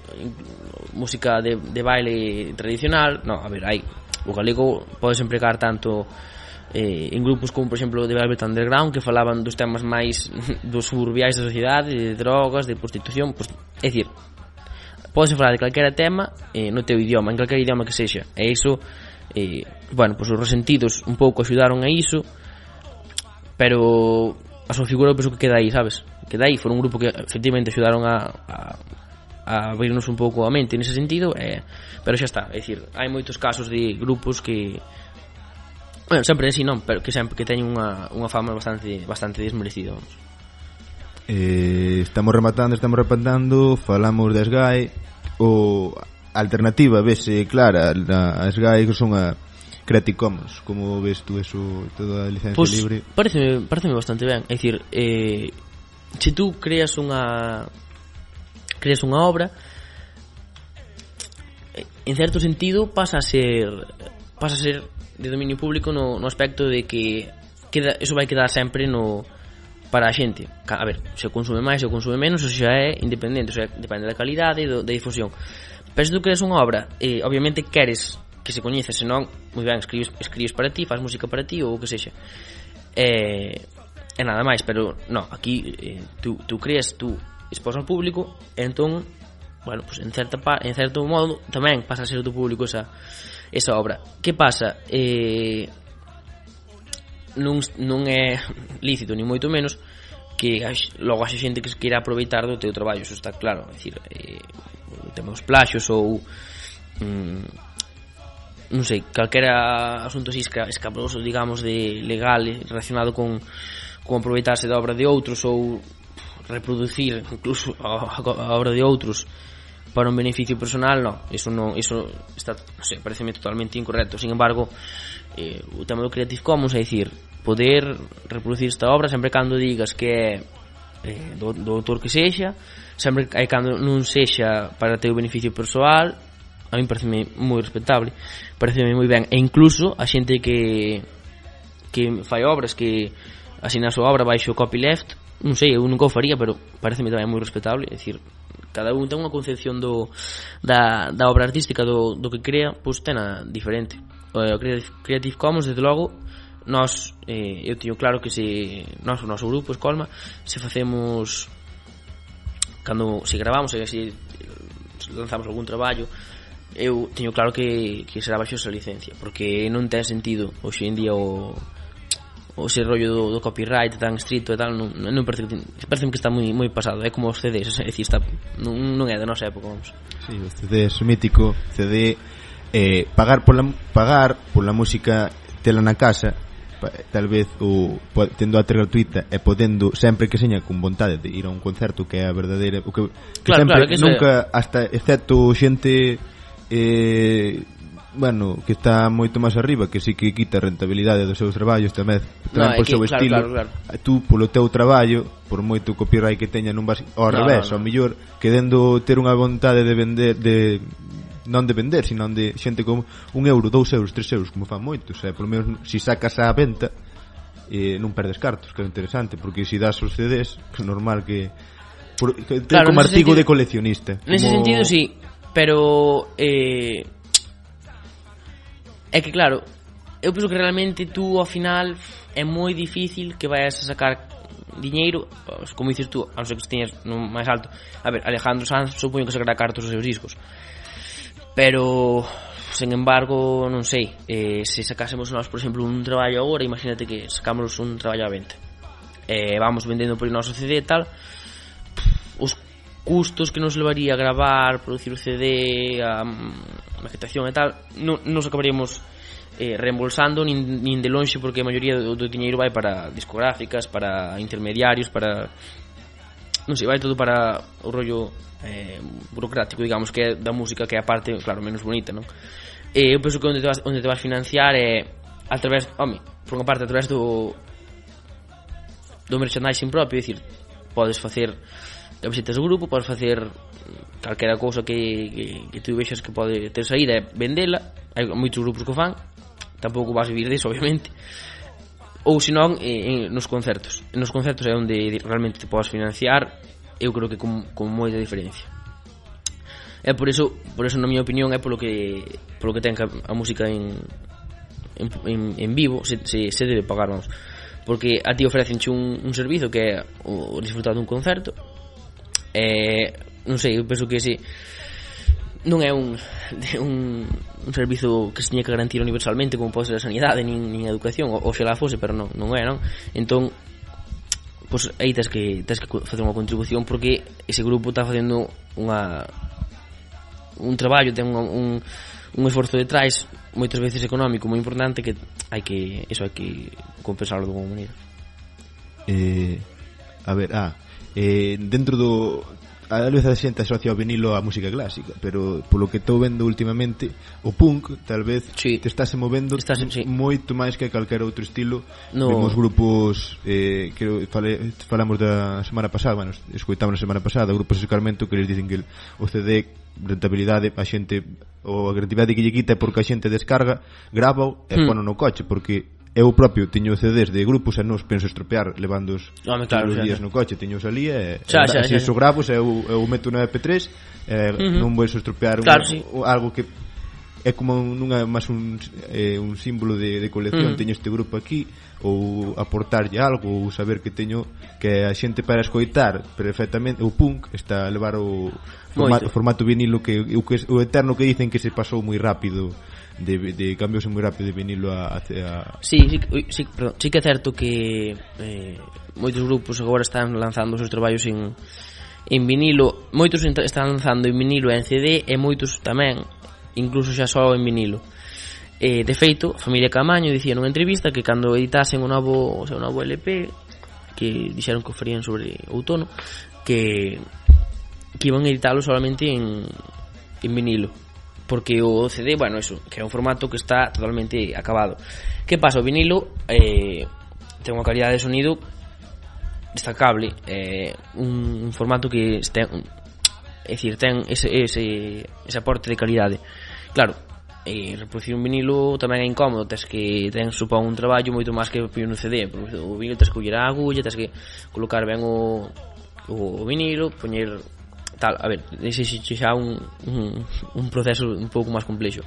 S10: música de, de baile tradicional, no, a ver, hai O galego podes empregar tanto eh, en grupos como, por exemplo, de Velvet Underground, que falaban dos temas máis dos suburbiais da sociedade, de drogas, de prostitución, pois, é dicir, podes falar de calquera tema eh, no teu idioma, en calquera idioma que sexa. E iso, eh, bueno, pois os resentidos un pouco axudaron a iso, pero a súa figura eu penso que queda aí, sabes? Queda aí, foi un grupo que efectivamente axudaron a, a a abrirnos un pouco a mente nese sentido eh, pero xa está, é dicir, hai moitos casos de grupos que bueno, sempre é así, non, pero que sempre que teñen unha, unha fama bastante bastante desmerecida vamos.
S1: Eh, estamos rematando, estamos rematando, falamos de SGAE o alternativa vese clara, a SGAE que son a Creative Commons, como ves tú eso, toda a licencia
S10: pues,
S1: libre?
S10: Pareceme, pareceme bastante ben, é dicir, eh, se tú creas unha creas unha obra en certo sentido pasa a ser pasa a ser de dominio público no, no aspecto de que queda, eso vai quedar sempre no para a xente. A ver, se consume máis, se consume menos eso xa é independente, xa depende da calidade e do, da difusión. Pero se tú crees unha obra eh, obviamente queres que se coñece senón, moi ben, escribes, escribes para ti faz música para ti ou o que sexa. Eh, e nada máis, pero no, aquí eh, tú, tú crees, tú expós ao público e entón bueno, pues en, certa, en certo modo tamén pasa a ser do público esa, esa obra. Que pasa? Eh, non, non é lícito, ni moito menos, que hax, logo haxe xente que se queira aproveitar do teu traballo, iso está claro. É dicir, eh, temos plaxos ou... Mm, non sei, calquera asunto así esca, escabroso, digamos, de legal relacionado con, con aproveitarse da obra de outros ou reproducir incluso a, a obra de outros para un beneficio personal, no, iso non, iso está, non sei, pareceme totalmente incorrecto. Sin embargo, eh, o tema do Creative Commons, é dicir, poder reproducir esta obra sempre cando digas que é eh, do, do autor que sexa, sempre hai cando non sexa para teu beneficio persoal, a mí pareceme moi respetable, pareceme moi ben, e incluso a xente que que fai obras que asina a súa obra baixo copyleft, non sei, eu nunca o faría, pero pareceme tamén moi respetable, é dicir, cada un ten unha concepción do, da, da obra artística do, do que crea, pois tena diferente. O, Creative, Creative Commons, desde logo, nós, eh, eu teño claro que se nós, o noso grupo, Escolma, se facemos cando se gravamos e se lanzamos algún traballo eu teño claro que, que será baixo esa licencia porque non ten sentido hoxe en día o, o ese rollo do, do copyright tan estrito e tal non, non parece que parece que está moi moi pasado é como os CDs é dicir, está, non, non é da nosa época vamos.
S1: Si, sí, o CD mítico CD eh, pagar pola pagar pola música tela na casa tal vez o tendo a ter gratuita e podendo sempre que seña con vontade de ir a un concerto que é a verdadeira o que, que
S10: claro,
S1: sempre
S10: claro, que
S1: nunca hasta excepto xente eh bueno, que está moito máis arriba, que sí que quita rentabilidade dos seus traballos tamén, tamén
S10: no,
S1: por seu
S10: claro,
S1: estilo.
S10: Claro, claro.
S1: Tú polo teu traballo, por moito copyright que teña nun vas ao
S10: no,
S1: revés,
S10: no, no.
S1: ao mellor quedendo ter unha vontade de vender de non de vender, sino de xente como un euro, dous euros, tres euros, como fan moitos, eh? polo menos si sacas a venta eh, non perdes cartos, que é interesante, porque se si das os CDs, é normal que, por, que
S10: claro,
S1: como artigo
S10: sentido,
S1: de coleccionista.
S10: Nese
S1: como...
S10: sentido, sí, pero eh, É que claro, eu penso que realmente tú ao final é moi difícil que vayas a sacar diñeiro, como dices tú, a non ser que teñas no máis alto. A ver, Alejandro Sanz supoño que sacará cartos os seus discos. Pero sen embargo, non sei, eh, se sacásemos nós, por exemplo, un traballo agora, imagínate que sacamos un traballo a 20. Eh, vamos vendendo por o noso CD e tal, os custos que nos levaría a gravar, producir o CD, a, afectación e tal, non, non nos acabaríamos eh, reembolsando nin, nin de lonxe porque a maioría do, do diñeiro vai para discográficas, para intermediarios, para non sei, vai todo para o rollo eh, burocrático, digamos, que é da música que é a parte, claro, menos bonita, non? E eu penso que onde te vas, onde te vas financiar é a través, home, por unha parte a través do do merchandising propio, é dicir, podes facer camisetas do grupo, podes facer calquera cousa que, que, que tú vexas que pode ter saída é vendela hai moitos grupos que o fan tampouco vas vivir disso obviamente ou senón eh, nos concertos. Nos concertos é onde realmente te podes financiar eu creo que con, con moita diferencia. É por eso por eso na miña opinión é polo que polo que ten a música en en, en, en vivo se, se, se debe pagar vamos. Porque a ti ofrecenche un, un servizo que é o, o disfrutar dun concerto e non sei, eu penso que si non é un, de un, un servizo que se tiña que garantir universalmente como pode ser a sanidade nin, nin a educación o, la fose, pero non, non é, non? Entón, pois aí tens que, tens que facer unha contribución porque ese grupo está facendo unha un traballo, ten un, un, un esforzo detrás moitas veces económico moi importante que hai que eso hai que compensarlo de alguma maneira.
S1: Eh, a ver, ah, eh, dentro do a vez a xente asocia o vinilo á música clásica, pero polo que estou vendo últimamente, o punk tal vez
S10: sí.
S1: te estáse movendo
S10: Estás, sí.
S1: moito máis que calquer outro estilo.
S10: No.
S1: Vemos grupos eh creo fale, falamos da semana pasada, bueno, escoitamos na semana pasada grupos de Carmento que les dicen que o CD rentabilidade a xente ou a creatividade que lle quita é porque a xente descarga, grava e
S10: hmm.
S1: pono no coche porque eu propio tiño CDs de grupos e non os penso estropear levándoos
S10: Home, claro,
S1: os días no coche, tiños ali e
S10: xa, xa,
S1: xa,
S10: xa.
S1: se
S10: iso
S1: gravo, se eu, eu meto na MP3 eh,
S10: uh -huh.
S1: non vou estropear
S10: claro,
S1: un,
S10: sí.
S1: algo que é como nunha máis un, eh, un símbolo de, de colección,
S10: uh -huh.
S1: teño este grupo aquí ou aportarlle algo ou saber que teño que a xente para escoitar perfectamente o punk está a levar o formato,
S10: o
S1: formato vinilo que o, que, o eterno que dicen que se pasou moi rápido de, de cambios moi rápido de vinilo a, a...
S10: Sí, sí, sí, perdón, sí que é certo que eh, moitos grupos agora están lanzando os seus traballos en, en vinilo. Moitos están lanzando en vinilo e en CD e moitos tamén incluso xa só en vinilo. Eh, de feito, a familia Camaño dicía nunha entrevista que cando editasen un novo, o seu novo LP que dixeron que oferían sobre outono que que iban a editarlo solamente en, en vinilo porque o CD, bueno, eso, que é un formato que está totalmente acabado. Que pasa? O vinilo eh, ten unha calidad de sonido destacable, eh, un, un formato que este, un, é dicir, ten ese, ese, ese aporte de calidade. Claro, eh, reproducir un vinilo tamén é incómodo, tens que ten supón un traballo moito máis que un CD, o vinilo tens que coller a agulla, tens que colocar ben o, o vinilo, poñer tal, a ver, ese xa un, un, un proceso un pouco máis complexo.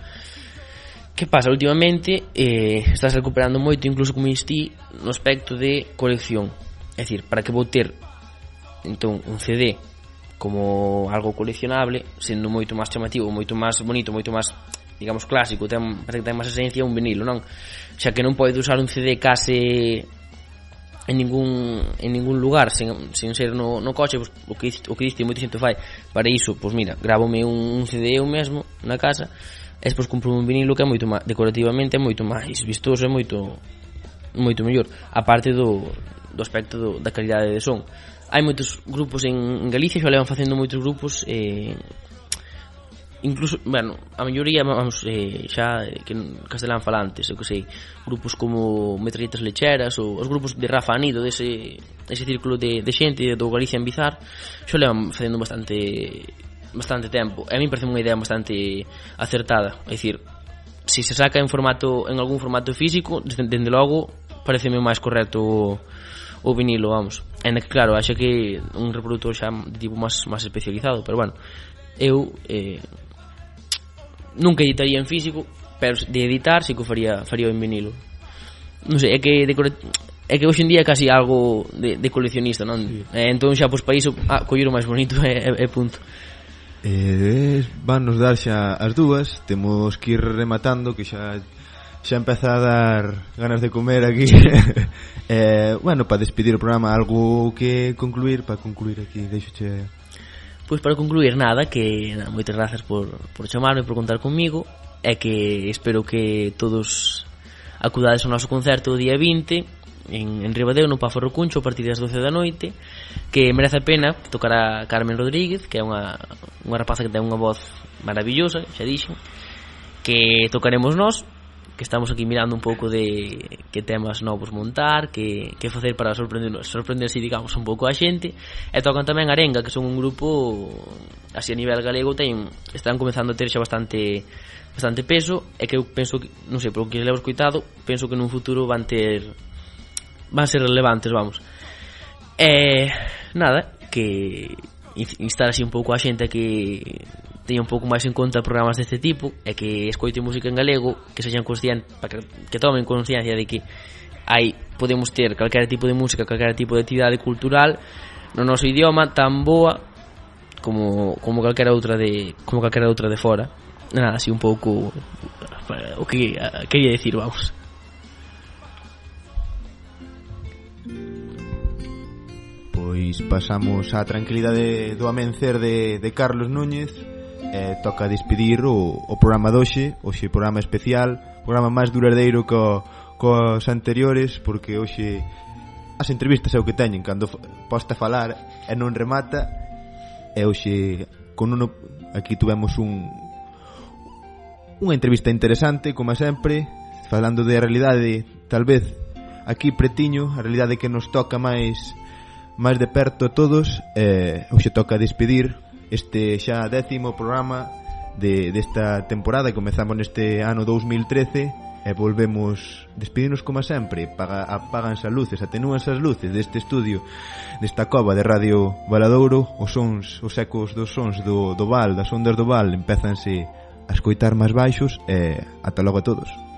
S10: Que pasa? Últimamente eh, estás recuperando moito, incluso como instí, no aspecto de colección. É dicir, para que vou ter entón un CD como algo coleccionable, sendo moito máis chamativo, moito máis bonito, moito máis digamos clásico, ten, parece que ten máis esencia un vinilo, non? Xa que non podes usar un CD case en ningún en ningún lugar sen, sen ser no, no coche pues, o que o que diste moita xente fai para iso pois mira gravome un, un CD eu mesmo na casa e despois compro un vinilo que é moito máis decorativamente é moito máis vistoso é moito moito mellor a parte do, do aspecto do, da calidade de son. Hai moitos grupos en, en Galicia xa levan facendo moitos grupos eh, incluso, bueno, a maioría vamos, eh, xa eh, que castelán falantes, eu que sei, grupos como Metralletas Lecheras ou os grupos de Rafa Anido dese, ese círculo de, de xente do Galicia en Bizar xa levan facendo bastante bastante tempo e a mí parece unha idea bastante acertada é dicir, se se saca en formato en algún formato físico desde, dende logo pareceme máis correcto o vinilo, vamos. Ainda que claro, acho que un reproductor xa de tipo máis máis especializado, pero bueno, eu eh, nunca editaría en físico, pero de editar sí que faría, faría en vinilo. Non sei, é que de, é que hoxe en día é casi algo de, de coleccionista, non? Sí. Eh, entón xa pois para iso ah, coller o máis bonito é, é, é punto.
S1: Eh, van nos dar xa as dúas, temos que ir rematando que xa xa empeza a dar ganas de comer aquí. eh, bueno, para despedir o programa algo que concluir, para concluir aquí, deixo che
S10: Pois para concluir, nada, que nada, moitas grazas por, por chamarme, por contar comigo e que espero que todos acudades ao noso concerto o día 20 en, en Ribadeo, no Pafo Rocuncho a partir das 12 da noite que merece a pena tocará Carmen Rodríguez que é unha, unha rapaza que ten unha voz maravillosa, xa dixen que tocaremos nós que estamos aquí mirando un pouco de que temas novos montar, que, que facer para sorprender, sorprenderse, digamos, un pouco a xente. E tocan tamén Arenga, que son un grupo así a nivel galego ten están comenzando a ter xa bastante bastante peso e que eu penso que, non sei, pelo que levo escoitado, penso que nun futuro van ter van ser relevantes, vamos. E nada, que instar así un pouco a xente que teña un pouco máis en conta programas deste tipo e que escoite música en galego, que sexan conscientes, para que, que tomen conciencia de que hai podemos ter calquera tipo de música, calquera tipo de actividade cultural no noso idioma tan boa como como calquera outra de como calquera outra de fora. Nada, así un pouco o que quería decir, vamos.
S1: Pois pasamos á tranquilidade do amencer de, de Carlos Núñez eh, toca despedir o, o programa doxe, hoxe. Programa especial, programa máis duradeiro co, cos anteriores, porque hoxe as entrevistas é o que teñen, cando posta falar e non remata, e hoxe con uno, aquí tuvemos un unha entrevista interesante, como sempre, falando de realidade, tal vez aquí pretiño, a realidade que nos toca máis máis de perto a todos, eh, hoxe toca despedir este xa décimo programa de, desta temporada. Que comezamos neste ano 2013 e volvemos despedirnos como sempre Paga, apaganse as luces, atenúanse as luces deste estudio desta cova de Radio Valadouro. Os sons, os ecos dos sons do, do Val, das ondas do Val empezanse a escoitar máis baixos e ata logo a todos.